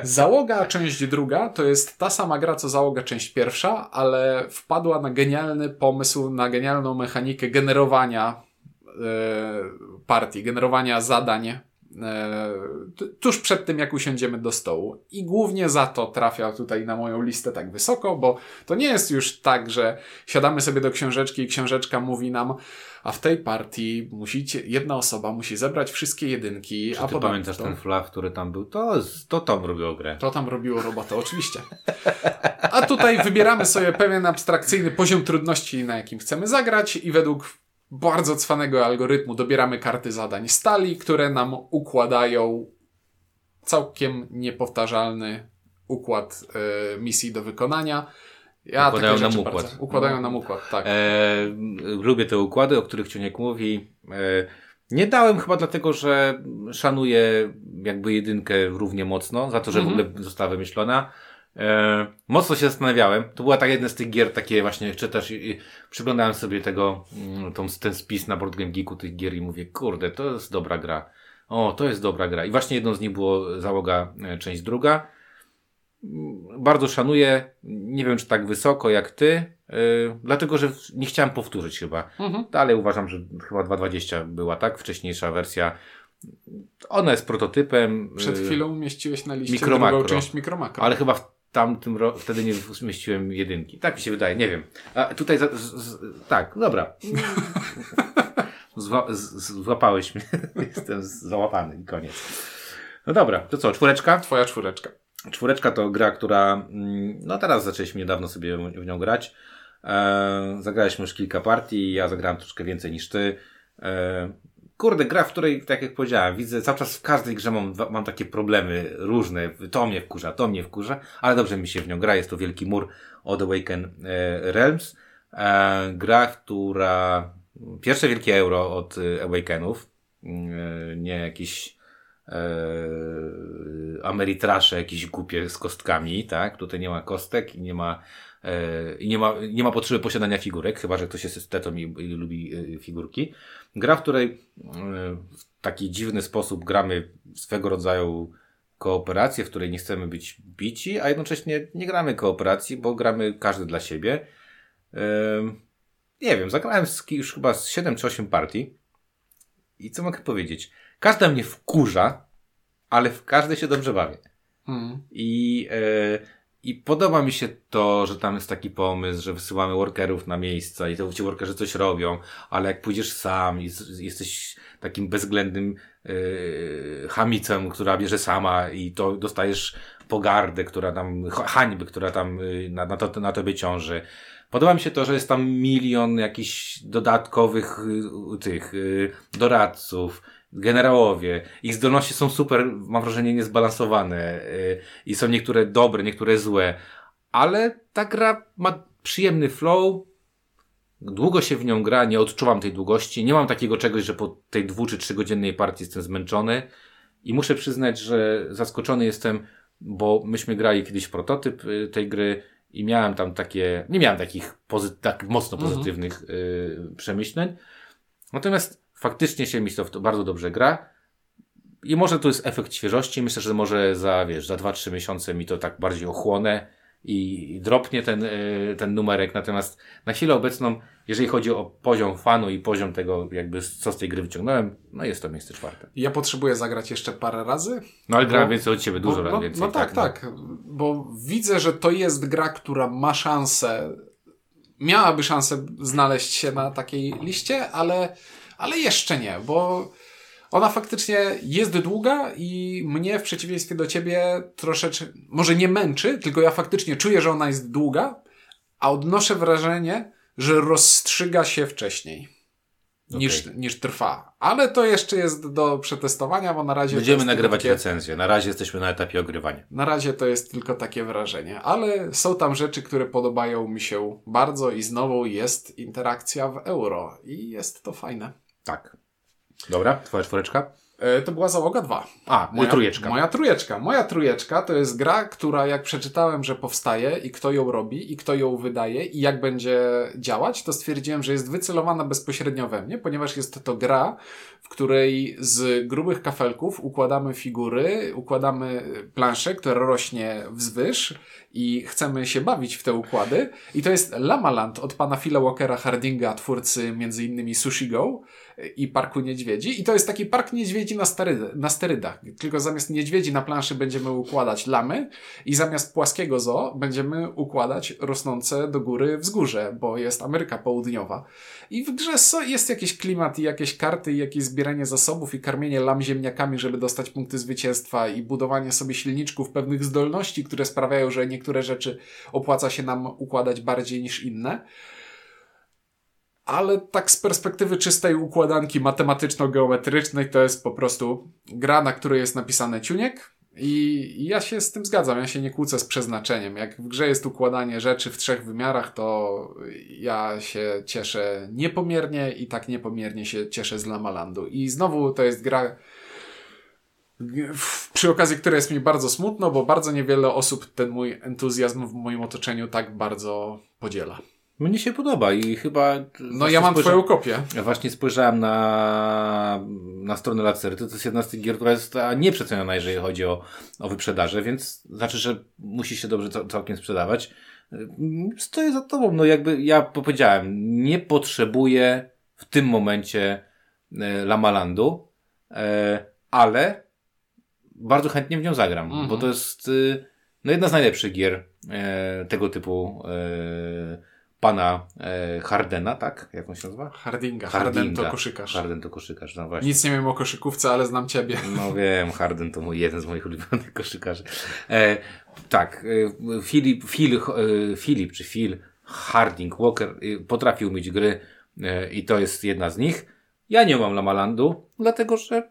Załoga część druga to jest ta sama gra, co załoga część pierwsza, ale wpadła na genialny pomysł, na genialną mechanikę generowania e, partii, generowania zadań e, tuż przed tym, jak usiądziemy do stołu. I głównie za to trafia tutaj na moją listę tak wysoko, bo to nie jest już tak, że siadamy sobie do książeczki i książeczka mówi nam, a w tej partii musicie, jedna osoba musi zebrać wszystkie jedynki, Czy a ty pamiętasz to, ten flaw, który tam był? To, to Tom robił grę. to tam robiło robotę, oczywiście. A tutaj wybieramy sobie pewien abstrakcyjny poziom trudności, na jakim chcemy zagrać i według bardzo cwanego algorytmu dobieramy karty zadań stali, które nam układają całkiem niepowtarzalny układ e, misji do wykonania. Ja Układają nam układ. Bardzo, układają nam układ, tak. E, lubię te układy, o których Ciuniek mówi. E, nie dałem chyba dlatego, że szanuję jakby jedynkę równie mocno, za to, że Mhm. w ogóle została wymyślona. E, mocno się zastanawiałem. To była tak jedna z tych gier, takie właśnie czytasz i, i przyglądałem sobie tego, mm, tą, ten spis na Board Game Geeku tych gier i mówię, kurde, to jest dobra gra. O, to jest dobra gra. I właśnie jedną z nich było załoga e, część druga. Mm, Bardzo szanuję. Nie wiem, czy tak wysoko jak ty, yy, dlatego że nie chciałem powtórzyć chyba. Mhm. Dalej uważam, że chyba 2.20 była tak, wcześniejsza wersja. Ona jest prototypem. Przed yy, chwilą umieściłeś na liście Mikro drugą Makro. część Mikromakro. Ale chyba w tamtym ro- wtedy nie zmieściłem jedynki. Tak mi się wydaje, nie wiem. A tutaj za, z, z, tak, dobra. Zła, z, z, złapałeś mnie. Jestem załapany i koniec. No dobra, to co, czwóreczka? Twoja czwóreczka. Czwóreczka to gra, która, mm, no teraz zaczęliśmy niedawno sobie w nią grać. E, zagraliśmy już kilka partii, ja zagrałem troszkę więcej niż ty. E, kurde, gra, w której, tak jak powiedziałem, widzę cały czas w każdej grze mam, mam takie problemy różne. To mnie wkurza, to mnie wkurza, ale dobrze mi się w nią gra. Jest to Wielki Mur od Awaken e, Realms. E, gra, która, pierwsze wielkie euro od e, Awakenów, e, nie jakiś Ameritrasze jakieś głupie z kostkami, tak? Tutaj nie ma kostek i nie ma, i nie ma, nie ma potrzeby posiadania figurek, chyba że ktoś jest estetą i, i lubi e, figurki. Gra, w której e, w taki dziwny sposób gramy swego rodzaju kooperację, w której nie chcemy być bici, a jednocześnie nie gramy kooperacji, bo gramy każdy dla siebie. E, nie wiem, zagrałem już chyba z 7 czy 8 partii i co mogę powiedzieć? Każda mnie wkurza, ale w każdej się dobrze bawię. Mhm. I, e, I podoba mi się to, że tam jest taki pomysł, że wysyłamy workerów na miejsca i to ci workerzy coś robią, ale jak pójdziesz sam i jesteś takim bezwzględnym e, hamicem, która bierze sama i to dostajesz pogardę, która tam, ha- hańby, która tam y, na, na, to, na tobie ciąży. Podoba mi się to, że jest tam milion jakichś dodatkowych y, tych y, doradców, generałowie. Ich zdolności są super, mam wrażenie, niezbalansowane. y, I są niektóre dobre, niektóre złe. Ale ta gra ma przyjemny flow. Długo się w nią gra, nie odczuwam tej długości. Nie mam takiego czegoś, że po tej dwu czy trzygodzinnej partii jestem zmęczony. I muszę przyznać, że zaskoczony jestem, bo myśmy grali kiedyś prototyp y, tej gry i miałem tam takie, nie miałem takich pozy- tak mocno Mhm. pozytywnych y, przemyśleń. Natomiast faktycznie się mi to w to bardzo dobrze gra. I może to jest efekt świeżości. Myślę, że może za, wiesz, za 2-3 miesiące mi to tak bardziej ochłonę i, dropnie ten, y, ten numerek. Natomiast na chwilę obecną, jeżeli chodzi o poziom fanu i poziom tego, jakby co z tej gry wyciągnąłem, no jest to miejsce czwarte. Ja potrzebuję zagrać jeszcze parę razy. No ale grałem więcej od ciebie, dużo Bo- lat no, więcej. No tak, tak, Bo widzę, że to jest gra, która ma szansę, miałaby szansę znaleźć się na takiej liście, ale, ale jeszcze nie, bo ona faktycznie jest długa i mnie w przeciwieństwie do ciebie troszeczkę, może nie męczy, tylko ja faktycznie czuję, że ona jest długa, a odnoszę wrażenie, że rozstrzyga się wcześniej. Niż, niż trwa. Ale to jeszcze jest do przetestowania, bo na razie. Będziemy nagrywać takie- recenzję. Na razie jesteśmy na etapie ogrywania. na razie to jest tylko takie wrażenie, ale są tam rzeczy, które podobają mi się bardzo i znowu jest interakcja w euro i jest to fajne. Tak. Dobra, twoja czwóreczka? E, to była załoga 2. A, moja trójeczka. Moja trójeczka. Moja trójeczka to jest gra, która jak przeczytałem, że powstaje i kto ją robi i kto ją wydaje i jak będzie działać, to stwierdziłem, że jest wycelowana bezpośrednio we mnie, ponieważ jest to gra, w której z grubych kafelków układamy figury, układamy planszę, która rośnie wzwyż i chcemy się bawić w te układy. I to jest Lamaland od pana Phila Walkera Hardinga, twórcy między innymi Sushi Go i Parku Niedźwiedzi. I to jest taki park niedźwiedzi na, na sterydach. Tylko zamiast niedźwiedzi na planszy będziemy układać lamy i zamiast płaskiego zoo będziemy układać rosnące do góry wzgórze, bo jest Ameryka Południowa. I w grze jest jakiś klimat i jakieś karty i jakieś zbieranie zasobów i karmienie lam ziemniakami, żeby dostać punkty zwycięstwa i budowanie sobie silniczków pewnych zdolności, które sprawiają, że niektóre rzeczy opłaca się nam układać bardziej niż inne ale tak z perspektywy czystej układanki matematyczno-geometrycznej to jest po prostu gra, na której jest napisane ciuniek i ja się z tym zgadzam, ja się nie kłócę z przeznaczeniem. Jak w grze jest układanie rzeczy w trzech wymiarach, to ja się cieszę niepomiernie i tak niepomiernie się cieszę z Lamalandu. I znowu to jest gra, przy okazji której jest mi bardzo smutno, bo bardzo niewiele osób ten mój entuzjazm w moim otoczeniu tak bardzo podziela. Mnie się podoba i chyba... No ja mam twoją kopię. Ja właśnie spojrzałem na, na stronę Lacerty, to jest jedna z tych gier, która jest nieprzeceniona, jeżeli chodzi o, o wyprzedaże, więc znaczy, że musi się dobrze całkiem sprzedawać. Stoję za tobą, no jakby ja powiedziałem, nie potrzebuję w tym momencie e, Lamalandu, e, ale bardzo chętnie w nią zagram, mhm. bo to jest e, no, jedna z najlepszych gier tego typu pana e, Hardena, tak? Jak on się nazywa? Hardinga. Hardinga. Harden to koszykarz. Harden to koszykarz, no właśnie. Nic nie wiem o koszykówce, ale znam ciebie. No wiem, Harden to mój jeden z moich ulubionych koszykarzy. E, tak, e, Filip, Phil, e, Filip czy Phil Harding Walker e, potrafił mieć gry e, i to jest jedna z nich. Ja nie mam Lamalandu, dlatego że,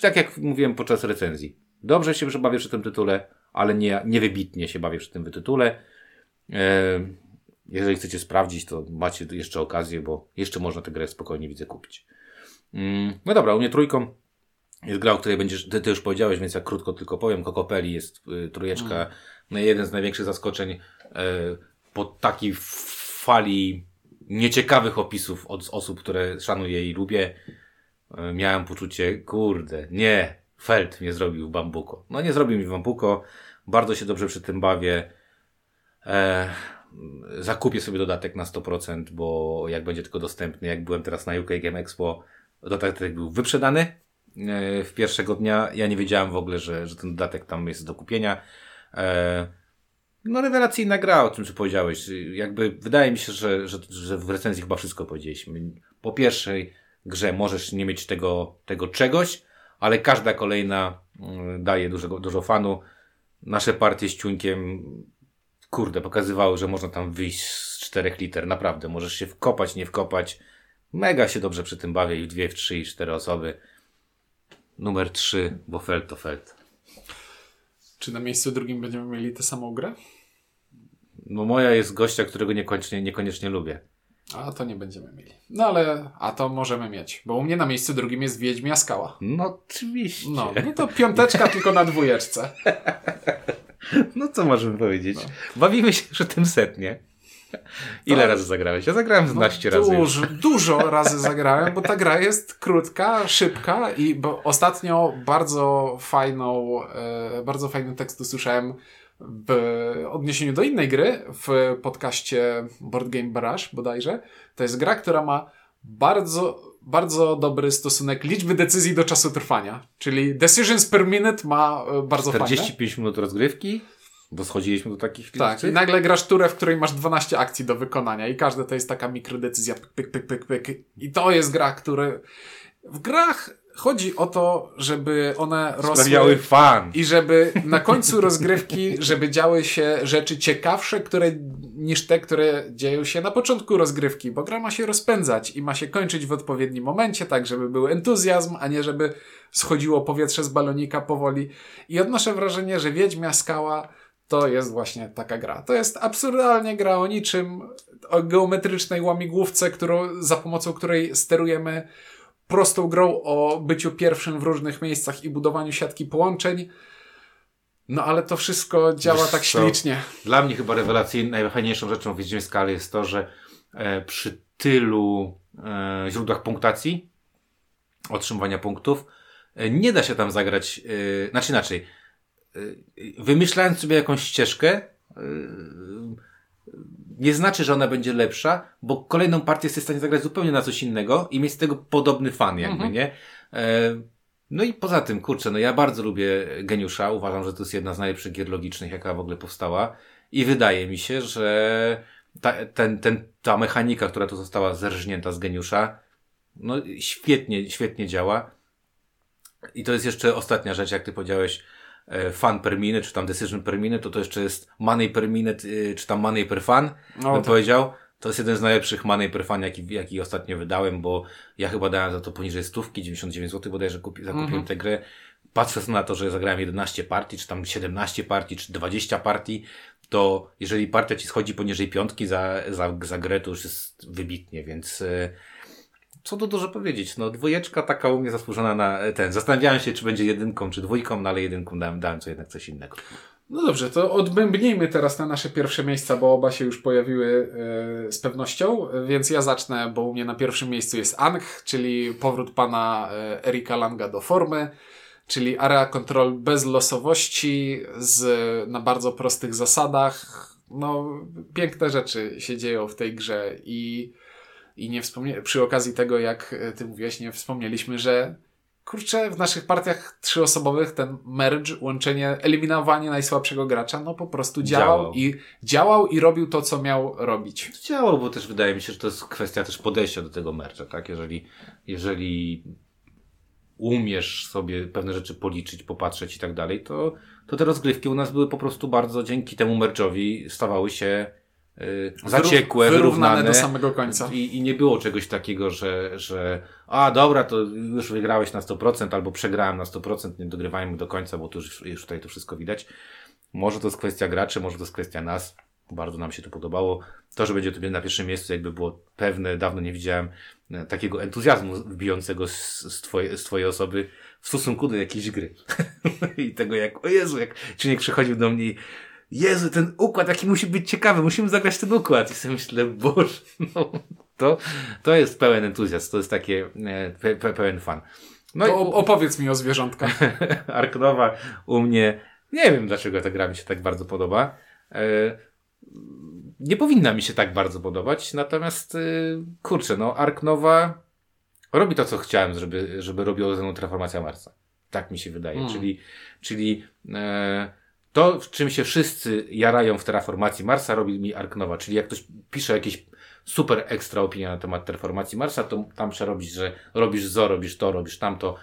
tak jak mówiłem podczas recenzji, dobrze się bawię przy tym tytule, ale nie, nie wybitnie się bawię przy tym tytule. E, jeżeli chcecie sprawdzić, to macie jeszcze okazję, bo jeszcze można tę grę spokojnie widzę kupić. Mm, no dobra, u mnie trójką jest gra, o której będziesz, ty, ty już powiedziałeś, więc ja krótko tylko powiem. Kokopeli jest y, trójeczka, mm. no jeden z największych zaskoczeń y, po takiej fali nieciekawych opisów od osób, które szanuję i lubię. Y, miałem poczucie, kurde, nie, Feld mnie zrobił w Bambuko. No nie zrobił mi w Bambuko, bardzo się dobrze przy tym bawię. E, zakupię sobie dodatek na 100%, bo jak będzie tylko dostępny, jak byłem teraz na UK Game Expo, dodatek był wyprzedany e, w pierwszego dnia. Ja nie wiedziałem w ogóle, że, że ten dodatek tam jest do kupienia. E, no rewelacyjna gra, o czym ty powiedziałeś. Jakby wydaje mi się, że, że, że w recenzji chyba wszystko powiedzieliśmy. Po pierwszej grze możesz nie mieć tego, tego czegoś, ale każda kolejna mm, daje dużo, dużo fanu. Nasze partie z ciuńkiem kurde, pokazywały, że można tam wyjść z czterech liter. Naprawdę, możesz się wkopać, nie wkopać. Mega się dobrze przy tym bawię i w dwie, w trzy i cztery osoby. Numer trzy, bo Feld to Feld. Czy na miejscu drugim będziemy mieli tę samą grę? No moja jest gościa, którego niekoniecznie, niekoniecznie lubię. A to nie będziemy mieli. No ale, a to możemy mieć. Bo u mnie na miejscu drugim jest Wiedźmia Skała. No oczywiście. No, no to piąteczka tylko na dwójeczce. No co możemy powiedzieć? No. Bawimy się już tym setnie. Ile razy zagrałeś? Ja zagrałem 12 no, razy. Dużo, dużo razy zagrałem, bo ta gra jest krótka, szybka i bo ostatnio bardzo fajną, e, bardzo fajny tekst usłyszałem w odniesieniu do innej gry w podcaście Board Game Barrage bodajże. To jest gra, która ma bardzo, bardzo dobry stosunek liczby decyzji do czasu trwania. Czyli decisions per minute ma e, bardzo 45 fajne. minut rozgrywki? Bo schodziliśmy do takich Tak, i nagle grasz turę, w której masz 12 akcji do wykonania i każda to jest taka mikrodecyzja, pyk, pyk, pyk, pyk. I to jest gra, który... W grach Chodzi o to, żeby one rosły. fan. I żeby na końcu rozgrywki, żeby działy się rzeczy ciekawsze, które, niż te, które dzieją się na początku rozgrywki, bo gra ma się rozpędzać i ma się kończyć w odpowiednim momencie, tak żeby był entuzjazm, a nie żeby schodziło powietrze z balonika powoli. I odnoszę wrażenie, że Wiedźmia Skała to jest właśnie taka gra. To jest absurdalnie gra o niczym, o geometrycznej łamigłówce, którą, za pomocą której sterujemy prostą grą o byciu pierwszym w różnych miejscach i budowaniu siatki połączeń. No ale to wszystko działa Wiesz tak co? ślicznie. Dla mnie chyba rewelacyjną, najfajniejszą rzeczą w Wiedźmie Skali jest to, że e, przy tylu e, źródłach punktacji, otrzymywania punktów, e, nie da się tam zagrać, e, znaczy inaczej, e, wymyślając sobie jakąś ścieżkę, e, nie znaczy, że ona będzie lepsza, bo kolejną partię jesteś w stanie zagrać zupełnie na coś innego i mieć z tego podobny fan jakby, Mhm. nie? E, no i poza tym, kurczę, no ja bardzo lubię Geniusza, uważam, że to jest jedna z najlepszych gier logicznych, jaka w ogóle powstała i wydaje mi się, że ta, ten, ten, ta mechanika, która tu została zerżnięta z Geniusza, no świetnie, świetnie działa. I to jest jeszcze ostatnia rzecz, jak ty powiedziałeś, fan per minute, czy tam decision per minute, to to jeszcze jest money per minute, czy tam money per fan, No, bym tak. powiedział. To jest jeden z najlepszych money per fan, jaki, jaki ostatnio wydałem, bo ja chyba dałem za to poniżej stówki, 99 zł bodajże kupi, zakupiłem Mhm. tę grę. Patrząc na to, że zagrałem 11 partii, czy tam 17 partii, czy 20 partii, to jeżeli partia ci schodzi poniżej piątki za, za, za grę, to już jest wybitnie, więc e, co tu dużo powiedzieć. No dwójeczka taka u mnie zasłużona na e, ten. Zastanawiałem się, czy będzie jedynką, czy dwójką, no ale jedynką dałem, dałem co jednak coś innego. No dobrze, to odbębnijmy teraz na nasze pierwsze miejsca, bo oba się już pojawiły e, z pewnością, więc ja zacznę, bo u mnie na pierwszym miejscu jest Ang, czyli powrót pana e, Erika Langa do formy, czyli area control bez losowości, z, na bardzo prostych zasadach. No, piękne rzeczy się dzieją w tej grze i, i nie wspomnie, przy okazji tego, jak e, ty mówiłeś, nie wspomnieliśmy, że kurczę, w naszych partiach trzyosobowych ten merge, łączenie, eliminowanie najsłabszego gracza, no po prostu działał, Działał. i działał i robił to, co miał robić. Działo, bo też wydaje mi się, że to jest kwestia też podejścia do tego mercza, tak? Jeżeli, jeżeli umiesz sobie pewne rzeczy policzyć, popatrzeć i tak dalej, to, to te rozgrywki u nas były po prostu bardzo dzięki temu merczowi stawały się zaciekłe, wyrównane. do samego końca. I, I nie było czegoś takiego, że, że a dobra, to już wygrałeś na 100% albo przegrałem na 100%, nie dogrywajmy do końca, bo tu już, już tutaj to wszystko widać. Może to jest kwestia graczy, może to jest kwestia nas. Bardzo nam się to podobało. To, że będzie to na pierwszym miejscu, jakby było pewne, dawno nie widziałem e, takiego entuzjazmu wbijącego z, z, twoje, z twojej osoby w stosunku do jakiejś gry. I tego jak, o Jezu, jak człowiek przychodził do mnie Jezu, ten układ jaki musi być ciekawy, musimy zagrać ten układ. I sobie myślę, Boże, no, to, to jest pełen entuzjazm, to jest takie e, pe, pe, pełen fan. No To i opowiedz mi o zwierzątkach. Arknowa u mnie, nie wiem dlaczego ta gra mi się tak bardzo podoba. E, nie powinna mi się tak bardzo podobać, natomiast e, kurczę, no Arknowa robi to, co chciałem, żeby, żeby robiło ze mną Transformacja Marsa. Tak mi się wydaje. Mm. Czyli, czyli e, to, w czym się wszyscy jarają w Terraformacji Marsa, robi mi Arknowa. Czyli jak ktoś pisze jakieś super ekstra opinia na temat Terraformacji Marsa, to tam przerobić, że robisz zo, robisz to, robisz tamto.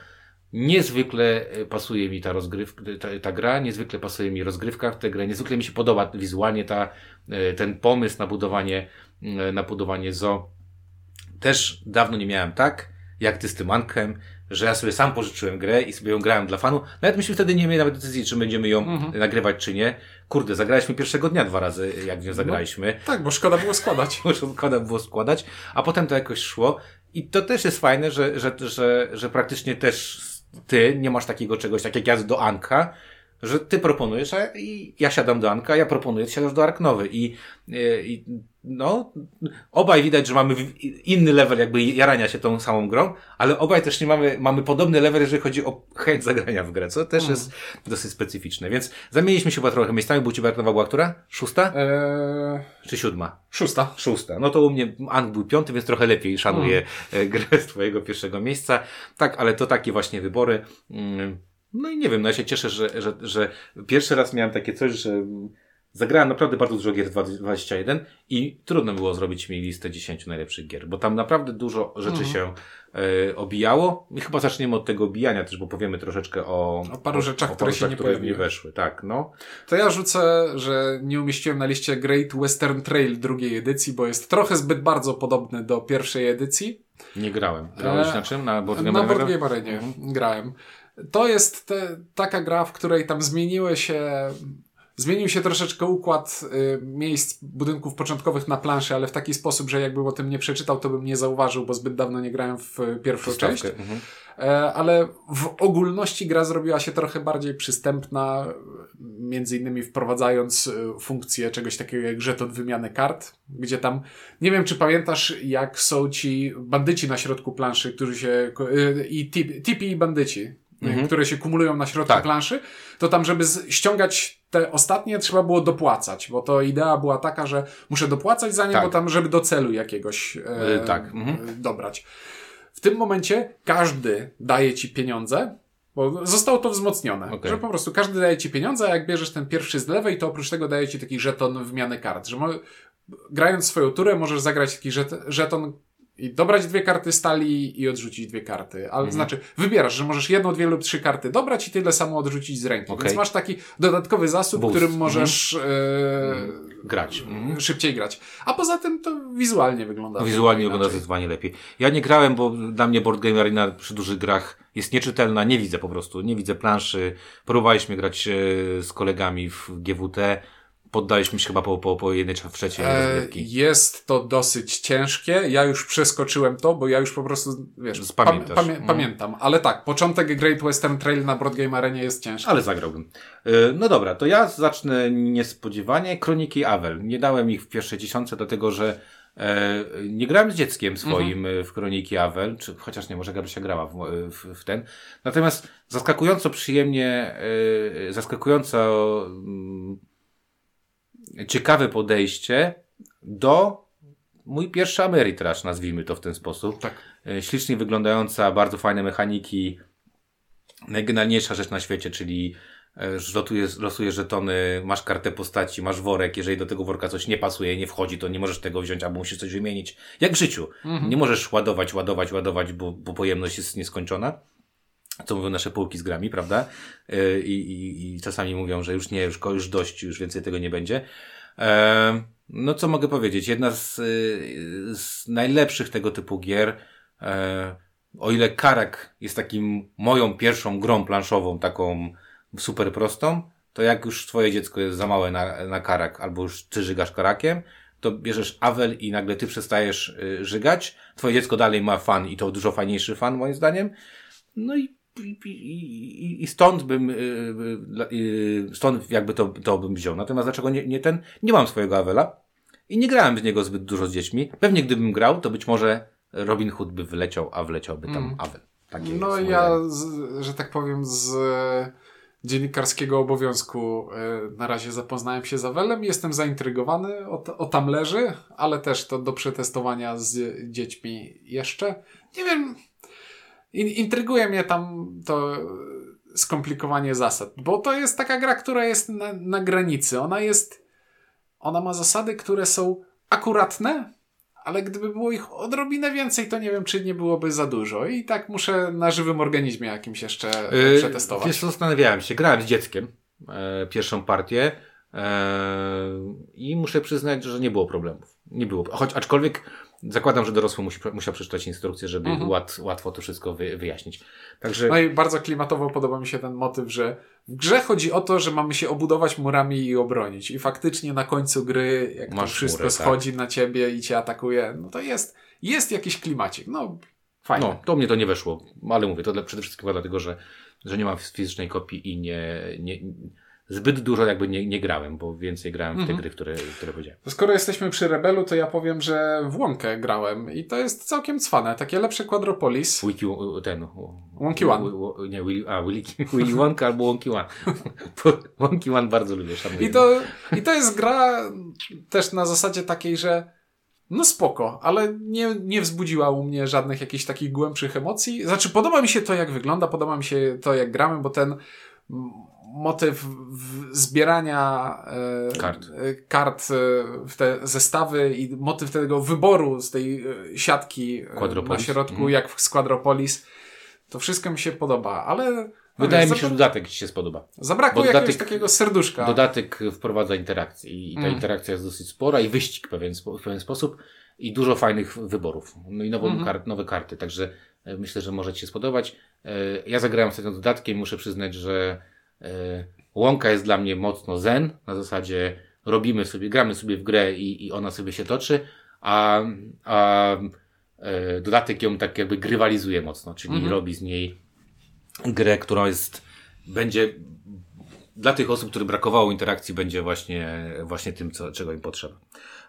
Niezwykle e, pasuje mi ta rozgrywka, ta, ta gra, niezwykle pasuje mi rozgrywka w tę grę, niezwykle mi się podoba wizualnie ta, e, ten pomysł na budowanie, e, na budowanie zo. Też dawno nie miałem tak, jak ty z tym Ankiem, że ja sobie sam pożyczyłem grę i sobie ją grałem dla fanu. Nawet myśmy wtedy nie mieli nawet decyzji, czy będziemy ją Mhm. nagrywać, czy nie. Kurde, zagraliśmy pierwszego dnia dwa razy, jak w nią zagraliśmy. tak, bo szkoda było składać. Muszę składa było składać, a potem to jakoś szło. I to też jest fajne, że, że, że, że praktycznie też ty nie masz takiego czegoś, tak jak ja do Anka, że ty proponujesz, a ja siadam do Anka, ja proponuję, ty siadasz do Arknowy. I, i, i no, obaj widać, że mamy inny level jakby jarania się tą samą grą, ale obaj też nie mamy, mamy podobny level, jeżeli chodzi o chęć zagrania w grę, co też Mhm. jest dosyć specyficzne. Więc zamieniliśmy się chyba trochę miejscami, bo u ciebie była która? Szósta? Eee, Czy siódma? szósta. Szósta. No to u mnie Ang był piąty, więc trochę lepiej szanuję Mm. grę z twojego pierwszego miejsca. Tak, ale to takie właśnie wybory. Mm, No i nie wiem, no ja się cieszę, że, że, że pierwszy raz miałem takie coś, że mm, zagrałem naprawdę bardzo dużo gier 21 i trudno było zrobić mi listę 10 najlepszych gier, bo tam naprawdę dużo rzeczy Mhm. się e, obijało i chyba zaczniemy od tego obijania też, bo powiemy troszeczkę o, O paru rzeczach, które się nie które pojawiły. weszły. Tak, no. To ja rzucę, że nie umieściłem na liście Great Western Trail drugiej edycji, bo jest trochę zbyt bardzo podobny do pierwszej edycji. Nie grałem. Grałeś E, na czym? Na Board Na Game Board Arena? Game Arenie grałem. To jest te, taka gra, w której tam zmieniły się Zmienił się troszeczkę układ y, miejsc budynków początkowych na planszy, ale w taki sposób, że jakbym o tym nie przeczytał, to bym nie zauważył, bo zbyt dawno nie grałem w y, pierwszą część. Mhm. E, ale w ogólności gra zrobiła się trochę bardziej przystępna, między innymi wprowadzając e, funkcję czegoś takiego jak żeton wymiany kart, gdzie tam, nie wiem czy pamiętasz, jak są ci bandyci na środku planszy, którzy się, e, i tipi i bandyci, mhm. które się kumulują na środku tak. planszy, to tam, żeby ściągać te ostatnie, trzeba było dopłacać, bo to idea była taka, że muszę dopłacać za nie, tak. bo tam, żeby do celu jakiegoś e, tak. mhm. dobrać. W tym momencie każdy daje ci pieniądze, bo zostało to wzmocnione, okay. że po prostu każdy daje ci pieniądze, a jak bierzesz ten pierwszy z lewej, to oprócz tego daje ci taki żeton wymiany kart, że grając swoją turę możesz zagrać taki żeton i dobrać dwie karty stali i odrzucić dwie karty. Ale mhm. znaczy, wybierasz, że możesz jedną, dwie lub trzy karty dobrać i tyle samo odrzucić z ręki. Okay. Więc masz taki dodatkowy zasób, Boost. którym możesz mhm. e, grać. Mhm. Szybciej grać. A poza tym to wizualnie wygląda. Wizualnie wygląda zdecydowanie lepiej. Ja nie grałem, bo dla mnie Board Game Arena przy dużych grach jest nieczytelna. Nie widzę po prostu. Nie widzę planszy. Próbowaliśmy grać e, z kolegami w GWT poddaliśmy się chyba po, po, po jednej w trzeciej e, Jest to dosyć ciężkie. Ja już przeskoczyłem to, bo ja już po prostu, wiesz, Pamiętasz. Pamię mm. pamiętam. Ale tak, początek Great Western Trail na Broad Game Arenie jest ciężki. Ale zagrałbym. E, no dobra, to ja zacznę niespodziewanie. Kroniki Avel. Nie dałem ich w pierwszej dziesiątce, dlatego że e, nie grałem z dzieckiem swoim mhm. w Kroniki Avel, czy chociaż nie, może Gabrysia grała w, w, w ten. Natomiast zaskakująco przyjemnie, zaskakująco mm, ciekawe podejście do mój pierwszy Ameritrash, nazwijmy to w ten sposób. Tak. E, ślicznie wyglądająca, bardzo fajne mechaniki. Najgenialniejsza rzecz na świecie, czyli losujesz, losujesz żetony, masz kartę postaci, masz worek, jeżeli do tego worka coś nie pasuje, nie wchodzi, to nie możesz tego wziąć, albo musisz coś wymienić. Jak w życiu. Mhm. Nie możesz ładować, ładować, ładować, bo, bo pojemność jest nieskończona co mówią nasze półki z grami, prawda? E, I, i, i czasami mówią, że już nie, już, już dość, już więcej tego nie będzie. E, no co mogę powiedzieć? Jedna z, y, z najlepszych tego typu gier, e, o ile Karak jest takim moją pierwszą grą planszową, taką super prostą, to jak już twoje dziecko jest za małe na, na karak, albo już ty żygasz karakiem, to bierzesz Avel i nagle ty przestajesz y, żygać, twoje dziecko dalej ma fan i to dużo fajniejszy fan moim zdaniem. No i i, i, i stąd bym, y, y, y, stąd jakby to, to bym wziął. Natomiast dlaczego nie, nie ten? Nie mam swojego Avela i nie grałem z niego zbyt dużo z dziećmi. Pewnie gdybym grał, to być może Robin Hood by wyleciał, a wleciałby tam mm. Avel. Takie no ja, z, że tak powiem, z dziennikarskiego obowiązku na razie zapoznałem się z Avelem. Jestem zaintrygowany, o, o tam leży, ale też to do przetestowania z dziećmi jeszcze. Nie wiem, intryguje mnie tam to skomplikowanie zasad, bo to jest taka gra, która jest na, na granicy. Ona jest, ona ma zasady, które są akuratne, ale gdyby było ich odrobinę więcej, to nie wiem, czy nie byłoby za dużo. I tak muszę na żywym organizmie jakimś jeszcze yy, przetestować. Wiesz, zastanawiałem się. Grałem z dzieckiem e, pierwszą partię e, i muszę przyznać, że nie było problemów. Nie było. Choć aczkolwiek Zakładam, że dorosły musi, musiał przeczytać instrukcję, żeby mhm. łat, łatwo to wszystko wy, wyjaśnić. Także... No i bardzo klimatowo podoba mi się ten motyw, że w grze chodzi o to, że mamy się obudować murami i obronić. I faktycznie na końcu gry, jak Masz to wszystko murę, tak. schodzi tak. na ciebie i cię atakuje, no to jest, jest jakiś klimacik. No, fajnie. No, to mnie to nie weszło, ale mówię, to dla, przede wszystkim dlatego, że, że nie mam fizycznej kopii i nie, nie zbyt dużo jakby nie, nie grałem, bo więcej grałem w te mhm. gry, które, które powiedziałem. Skoro jesteśmy przy Rebelu, to ja powiem, że w Łąkę grałem i to jest całkiem cwane. Takie lepsze Quadropolis. Wiki, ten... Wonky One. Nie, Willy, a, Willy, Willy Wonka albo Wonky One. Wonky One bardzo lubię, szanuję. I to, I to jest gra też na zasadzie takiej, że no spoko, ale nie, nie wzbudziła u mnie żadnych jakichś takich głębszych emocji. Znaczy, podoba mi się to, jak wygląda, podoba mi się to, jak gramy, bo ten motyw zbierania e, kart, e, kart e, w te zestawy i motyw tego wyboru z tej siatki na środku, mm. jak z Quadropolis, to wszystko mi się podoba, ale Wydaje mi się, że dodatek Ci się spodoba. Zabrakło dodatek, jakiegoś takiego serduszka. Dodatek wprowadza interakcję i ta mm. interakcja jest dosyć spora i wyścig w pewien, w pewien sposób i dużo fajnych wyborów. No i nową mm. kart, nowe karty, także myślę, że może Ci się spodobać. Ja zagrałem z tym dodatkiem, muszę przyznać, że E, Łąka jest dla mnie mocno zen, na zasadzie robimy sobie, gramy sobie w grę i, i ona sobie się toczy, a, a e, dodatek ją tak jakby grywalizuje mocno, czyli Mhm. robi z niej grę, która jest, będzie dla tych osób, których brakowało interakcji, będzie właśnie, właśnie tym, co, czego im potrzeba.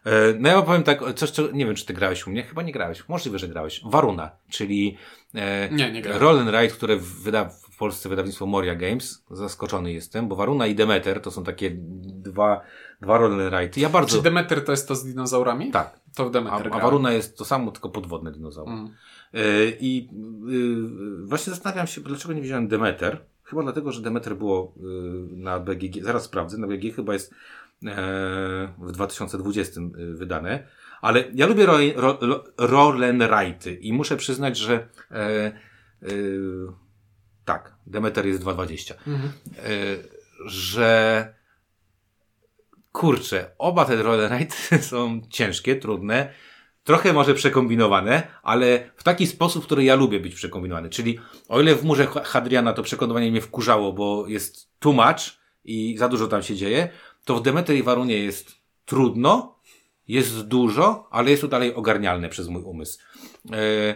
E, No ja powiem tak, coś, co, nie wiem, czy ty grałeś u mnie, chyba nie grałeś, możliwe, że grałeś. Waruna, czyli e, Nie, nie grałem. Roll and Ride, które wyda Polsce wydawnictwo Moria Games. Zaskoczony jestem, bo Waruna i Demeter to są takie dwa, dwa Roll and Ride. Ja bardzo... Czy Demeter to jest to z dinozaurami? Tak. To w A, Demeter a grałem. Waruna jest to samo, tylko podwodne dinozaury. Mm. E, I y, właśnie zastanawiam się, dlaczego nie wziąłem Demeter. Chyba dlatego, że Demeter było y, na BGG, zaraz sprawdzę, na BGG chyba jest e, w 2020 y, wydane. Ale ja lubię ro, ro, ro, roll and write'y i muszę przyznać, że e, tak, Demeter jest 2.20. Mhm. E, że kurczę, oba te roll and write są ciężkie, trudne, trochę może przekombinowane, ale w taki sposób, w który ja lubię być przekombinowany. Czyli o ile w murze Hadriana to przekombinowanie mnie wkurzało, bo jest much i za dużo tam się dzieje, to w Demeter i Warunie jest trudno, jest dużo, ale jest to dalej ogarnialne przez mój umysł. E,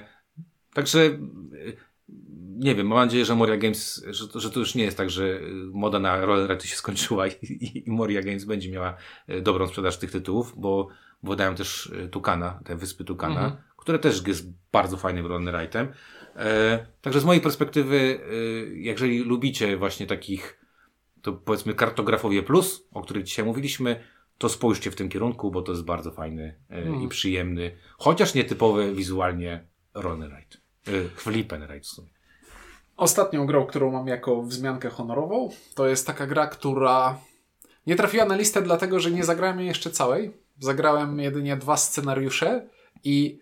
także nie wiem, mam nadzieję, że Moria Games, że to, że to już nie jest tak, że y, moda na rollerety się skończyła i, i, i Moria Games będzie miała y, dobrą sprzedaż tych tytułów, bo, wydają też y, Tukana, te wyspy Tukana, Mhm. które też jest bardzo fajnym rollerite'em. E, także z mojej perspektywy, y, jeżeli lubicie właśnie takich, to powiedzmy kartografowie plus, o których dzisiaj mówiliśmy, to spójrzcie w tym kierunku, bo to jest bardzo fajny y, Mhm. i przyjemny, chociaż nietypowy wizualnie rollerite. Y, Flippenride w sumie. Ostatnią grą, którą mam jako wzmiankę honorową, to jest taka gra, która nie trafiła na listę, dlatego że nie zagrałem jej jeszcze całej. Zagrałem jedynie dwa scenariusze i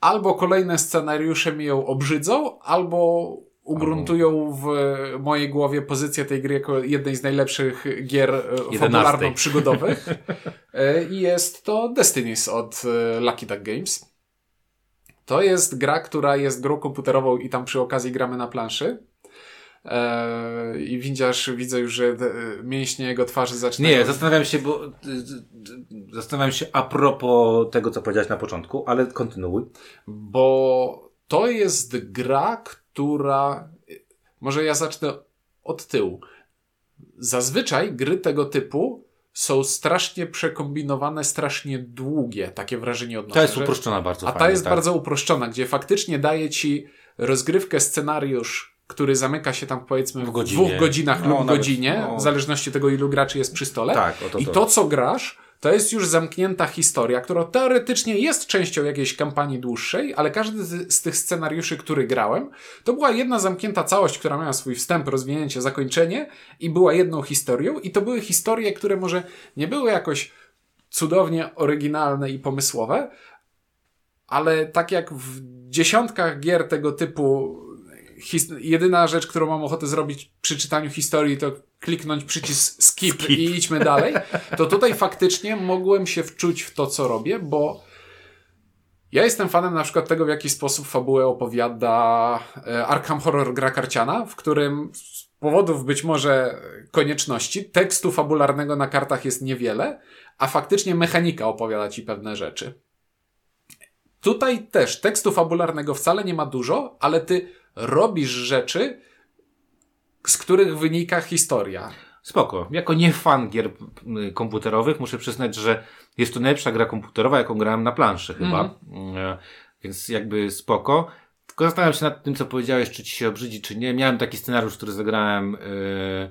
albo kolejne scenariusze mi ją obrzydzą, albo ugruntują w mojej głowie pozycję tej gry jako jednej z najlepszych gier e, fabularno-przygodowych. E, I jest to Destinies od e, Lucky Duck Games. To jest gra, która jest grą komputerową i tam przy okazji gramy na planszy. Eee, I widzisz, widzę już, że te, mięśnie jego twarzy zaczynają... Nie, zastanawiam się, bo y, zastanawiam się a propos tego, co powiedziałeś na początku, ale kontynuuj. Bo to jest gra, która. Może ja zacznę od tyłu. Zazwyczaj gry tego typu są strasznie przekombinowane, strasznie długie. Takie wrażenie odnoszę. To jest że- uproszczona bardzo A ta fajnie, jest tak. bardzo uproszczona, gdzie faktycznie daje ci rozgrywkę, scenariusz, który zamyka się tam powiedzmy W w, dwóch godzinach No, lub nawet, godzinie, no. w zależności od tego, ilu graczy jest przy stole. Tak, o to, I to. to, co grasz, to jest już zamknięta historia, która teoretycznie jest częścią jakiejś kampanii dłuższej, ale każdy z, tych scenariuszy, który grałem, to była jedna zamknięta całość, która miała swój wstęp, rozwinięcie, zakończenie i była jedną historią. I to były historie, które może nie były jakoś cudownie oryginalne i pomysłowe, ale tak jak w dziesiątkach gier tego typu, jedyna rzecz, którą mam ochotę zrobić przy czytaniu historii, to kliknąć przycisk skip, Skip. i idźmy dalej, to tutaj faktycznie mogłem się wczuć w to, co robię, bo ja jestem fanem na przykład tego, w jaki sposób fabułę opowiada e, Arkham Horror gra karciana, w którym z powodów być może konieczności tekstu fabularnego na kartach jest niewiele, a faktycznie mechanika opowiada ci pewne rzeczy. Tutaj też tekstu fabularnego wcale nie ma dużo, ale ty robisz rzeczy, z których wynika historia. Spoko. Jako nie fan gier komputerowych muszę przyznać, że jest to najlepsza gra komputerowa, jaką grałem na planszy chyba. Y, Więc jakby spoko. Tylko zastanawiam się nad tym, co powiedziałeś, czy ci się obrzydzi, czy nie. Miałem taki scenariusz, który zagrałem, y,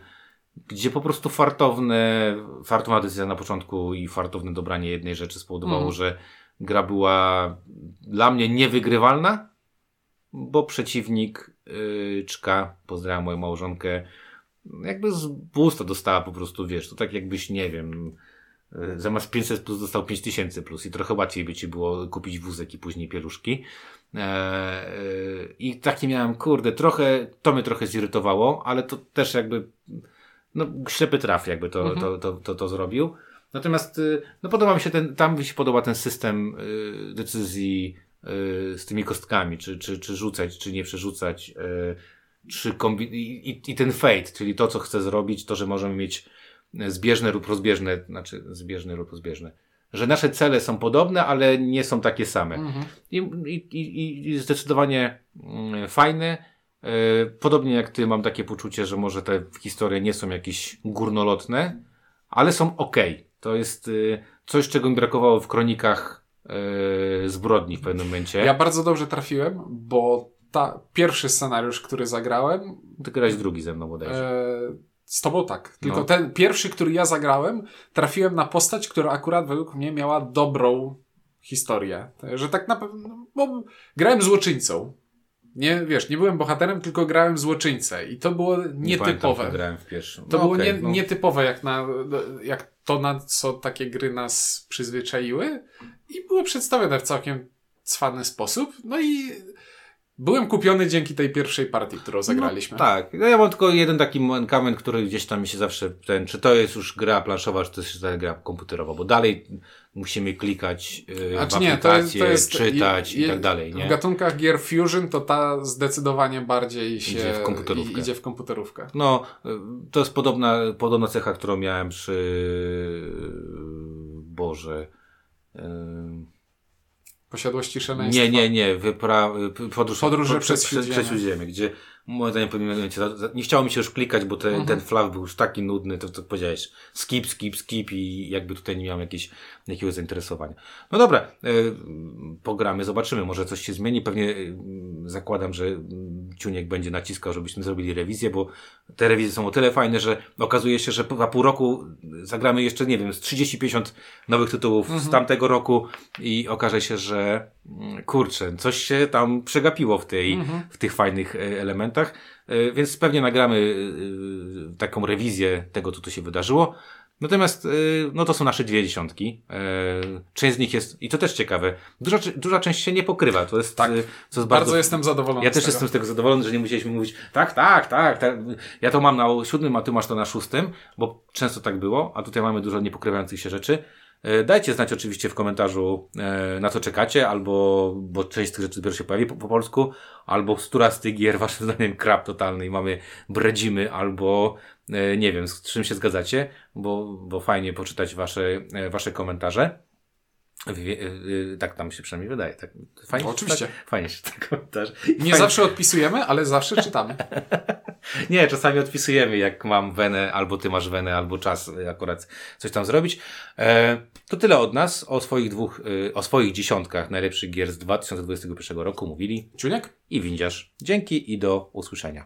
gdzie po prostu fartowne, fartowna decyzja na początku i fartowne dobranie jednej rzeczy spowodowało, Mhm. że gra była dla mnie niewygrywalna, bo przeciwnik yy, czka, pozdrawiam moją małżonkę, jakby z busta dostała po prostu, wiesz, to tak jakbyś, nie wiem, yy, zamiast 500 plus dostał 5000 plus i trochę łatwiej by ci było kupić wózek i później pieluszki. Eee, yy, I taki miałem, kurde, trochę, to mnie trochę zirytowało, ale to też jakby, no, ślepy traf jakby to, Mhm. to, to, to, to zrobił. Natomiast, y, no podoba mi się ten, tam mi się podoba ten system y, decyzji y, z tymi kostkami, czy, czy, czy rzucać, czy nie przerzucać. y. czy kombi- i, i, ten fate, czyli to, co chcę zrobić, to, że możemy mieć zbieżne lub rozbieżne, znaczy zbieżne lub rozbieżne, że nasze cele są podobne, ale nie są takie same. Mhm. I, i, i, zdecydowanie mm, fajne. E, Podobnie jak ty mam takie poczucie, że może te historie nie są jakieś górnolotne, ale są ok. To jest y, coś, czego mi brakowało w kronikach y, zbrodni w pewnym momencie. Ja bardzo dobrze trafiłem, bo ta pierwszy scenariusz, który zagrałem, Ty grałeś drugi ze mną bodajże. e, z tobą tak. Tylko No. ten pierwszy, który ja zagrałem, trafiłem na postać, która akurat według mnie miała dobrą historię. Że tak na pewno, bo grałem złoczyńcą. Nie, wiesz, nie byłem bohaterem, tylko grałem złoczyńcę. I to było Nie pamiętam, nietypowe. grałem w pierwszym. To No było nie, no. nietypowe jak, na, jak to, na co takie gry nas przyzwyczaiły i było przedstawione w całkiem cwany sposób. No i byłem kupiony dzięki tej pierwszej partii, którą zagraliśmy. No, tak. No ja mam tylko jeden taki mankament, który gdzieś tam mi się zawsze ten, czy to jest już gra planszowa, czy to jest gra komputerowa, bo dalej musimy klikać yy, Znaczy w nie, to jest, to jest czytać je- i je- tak dalej, nie? W gatunkach gier Fusion to ta zdecydowanie bardziej się Idzie w komputerówkę. i- Idzie w komputerówkę. No, to jest podobna, podobna cecha, którą miałem przy Boże. y, Posiadłości szaleństwa. Nie, nie, nie, wypra... podróż, Podróże po- przez przez, Śródziemie. przez Śródziemie, gdzie moim zdaniem za- za- nie chciało mi się już klikać, bo te, Mhm. ten flaw był już taki nudny, to co powiedziałeś, skip, skip, skip i jakby tutaj nie miałem jakieś, jakiegoś zainteresowania. No dobra, y, pogramy, zobaczymy, może coś się zmieni, pewnie y, zakładam, że y, Ciuniek będzie naciskał, żebyśmy zrobili rewizję, bo te rewizje są o tyle fajne, że okazuje się, że za pół roku zagramy jeszcze, nie wiem, z 30-50 nowych tytułów z tamtego roku i okaże się, że mm, kurczę, coś się tam przegapiło w tej, w tych fajnych e, elementach, E, więc pewnie nagramy e, taką rewizję tego, co tu się wydarzyło. Natomiast, no to są nasze dwie dziesiątki. Część z nich jest, i to też ciekawe, duża, duża część się nie pokrywa, to jest, Tak. co jest Bardzo, bardzo jestem zadowolony ja też tego. jestem z tego zadowolony, że nie musieliśmy mówić tak, tak, tak, tak. Ja to mam na siódmym, a ty masz to na szóstym, bo często tak było, a tutaj mamy dużo niepokrywających się rzeczy. E, Dajcie znać oczywiście w komentarzu, e, na co czekacie, albo, bo część z tych rzeczy dopiero się pojawi po, po polsku, albo która z tych gier waszym zdaniem krab totalny i mamy bredzimy, albo e, nie wiem, z czym się zgadzacie, bo, bo fajnie poczytać wasze, wasze komentarze. E, tak tam się przynajmniej wydaje. Tak, fajnie, No, oczywiście. Tak, fajnie się te komentarze. Nie Fajnie- zawsze odpisujemy, ale zawsze czytamy. nie, czasami odpisujemy, jak mam wenę, albo ty masz wenę, albo czas y, akurat coś tam zrobić. E, to tyle od nas. O swoich dwóch, y, o swoich dziesiątkach najlepszych gier z 2021 roku mówili Ciuniek? i Windziarz. Dzięki i do usłyszenia.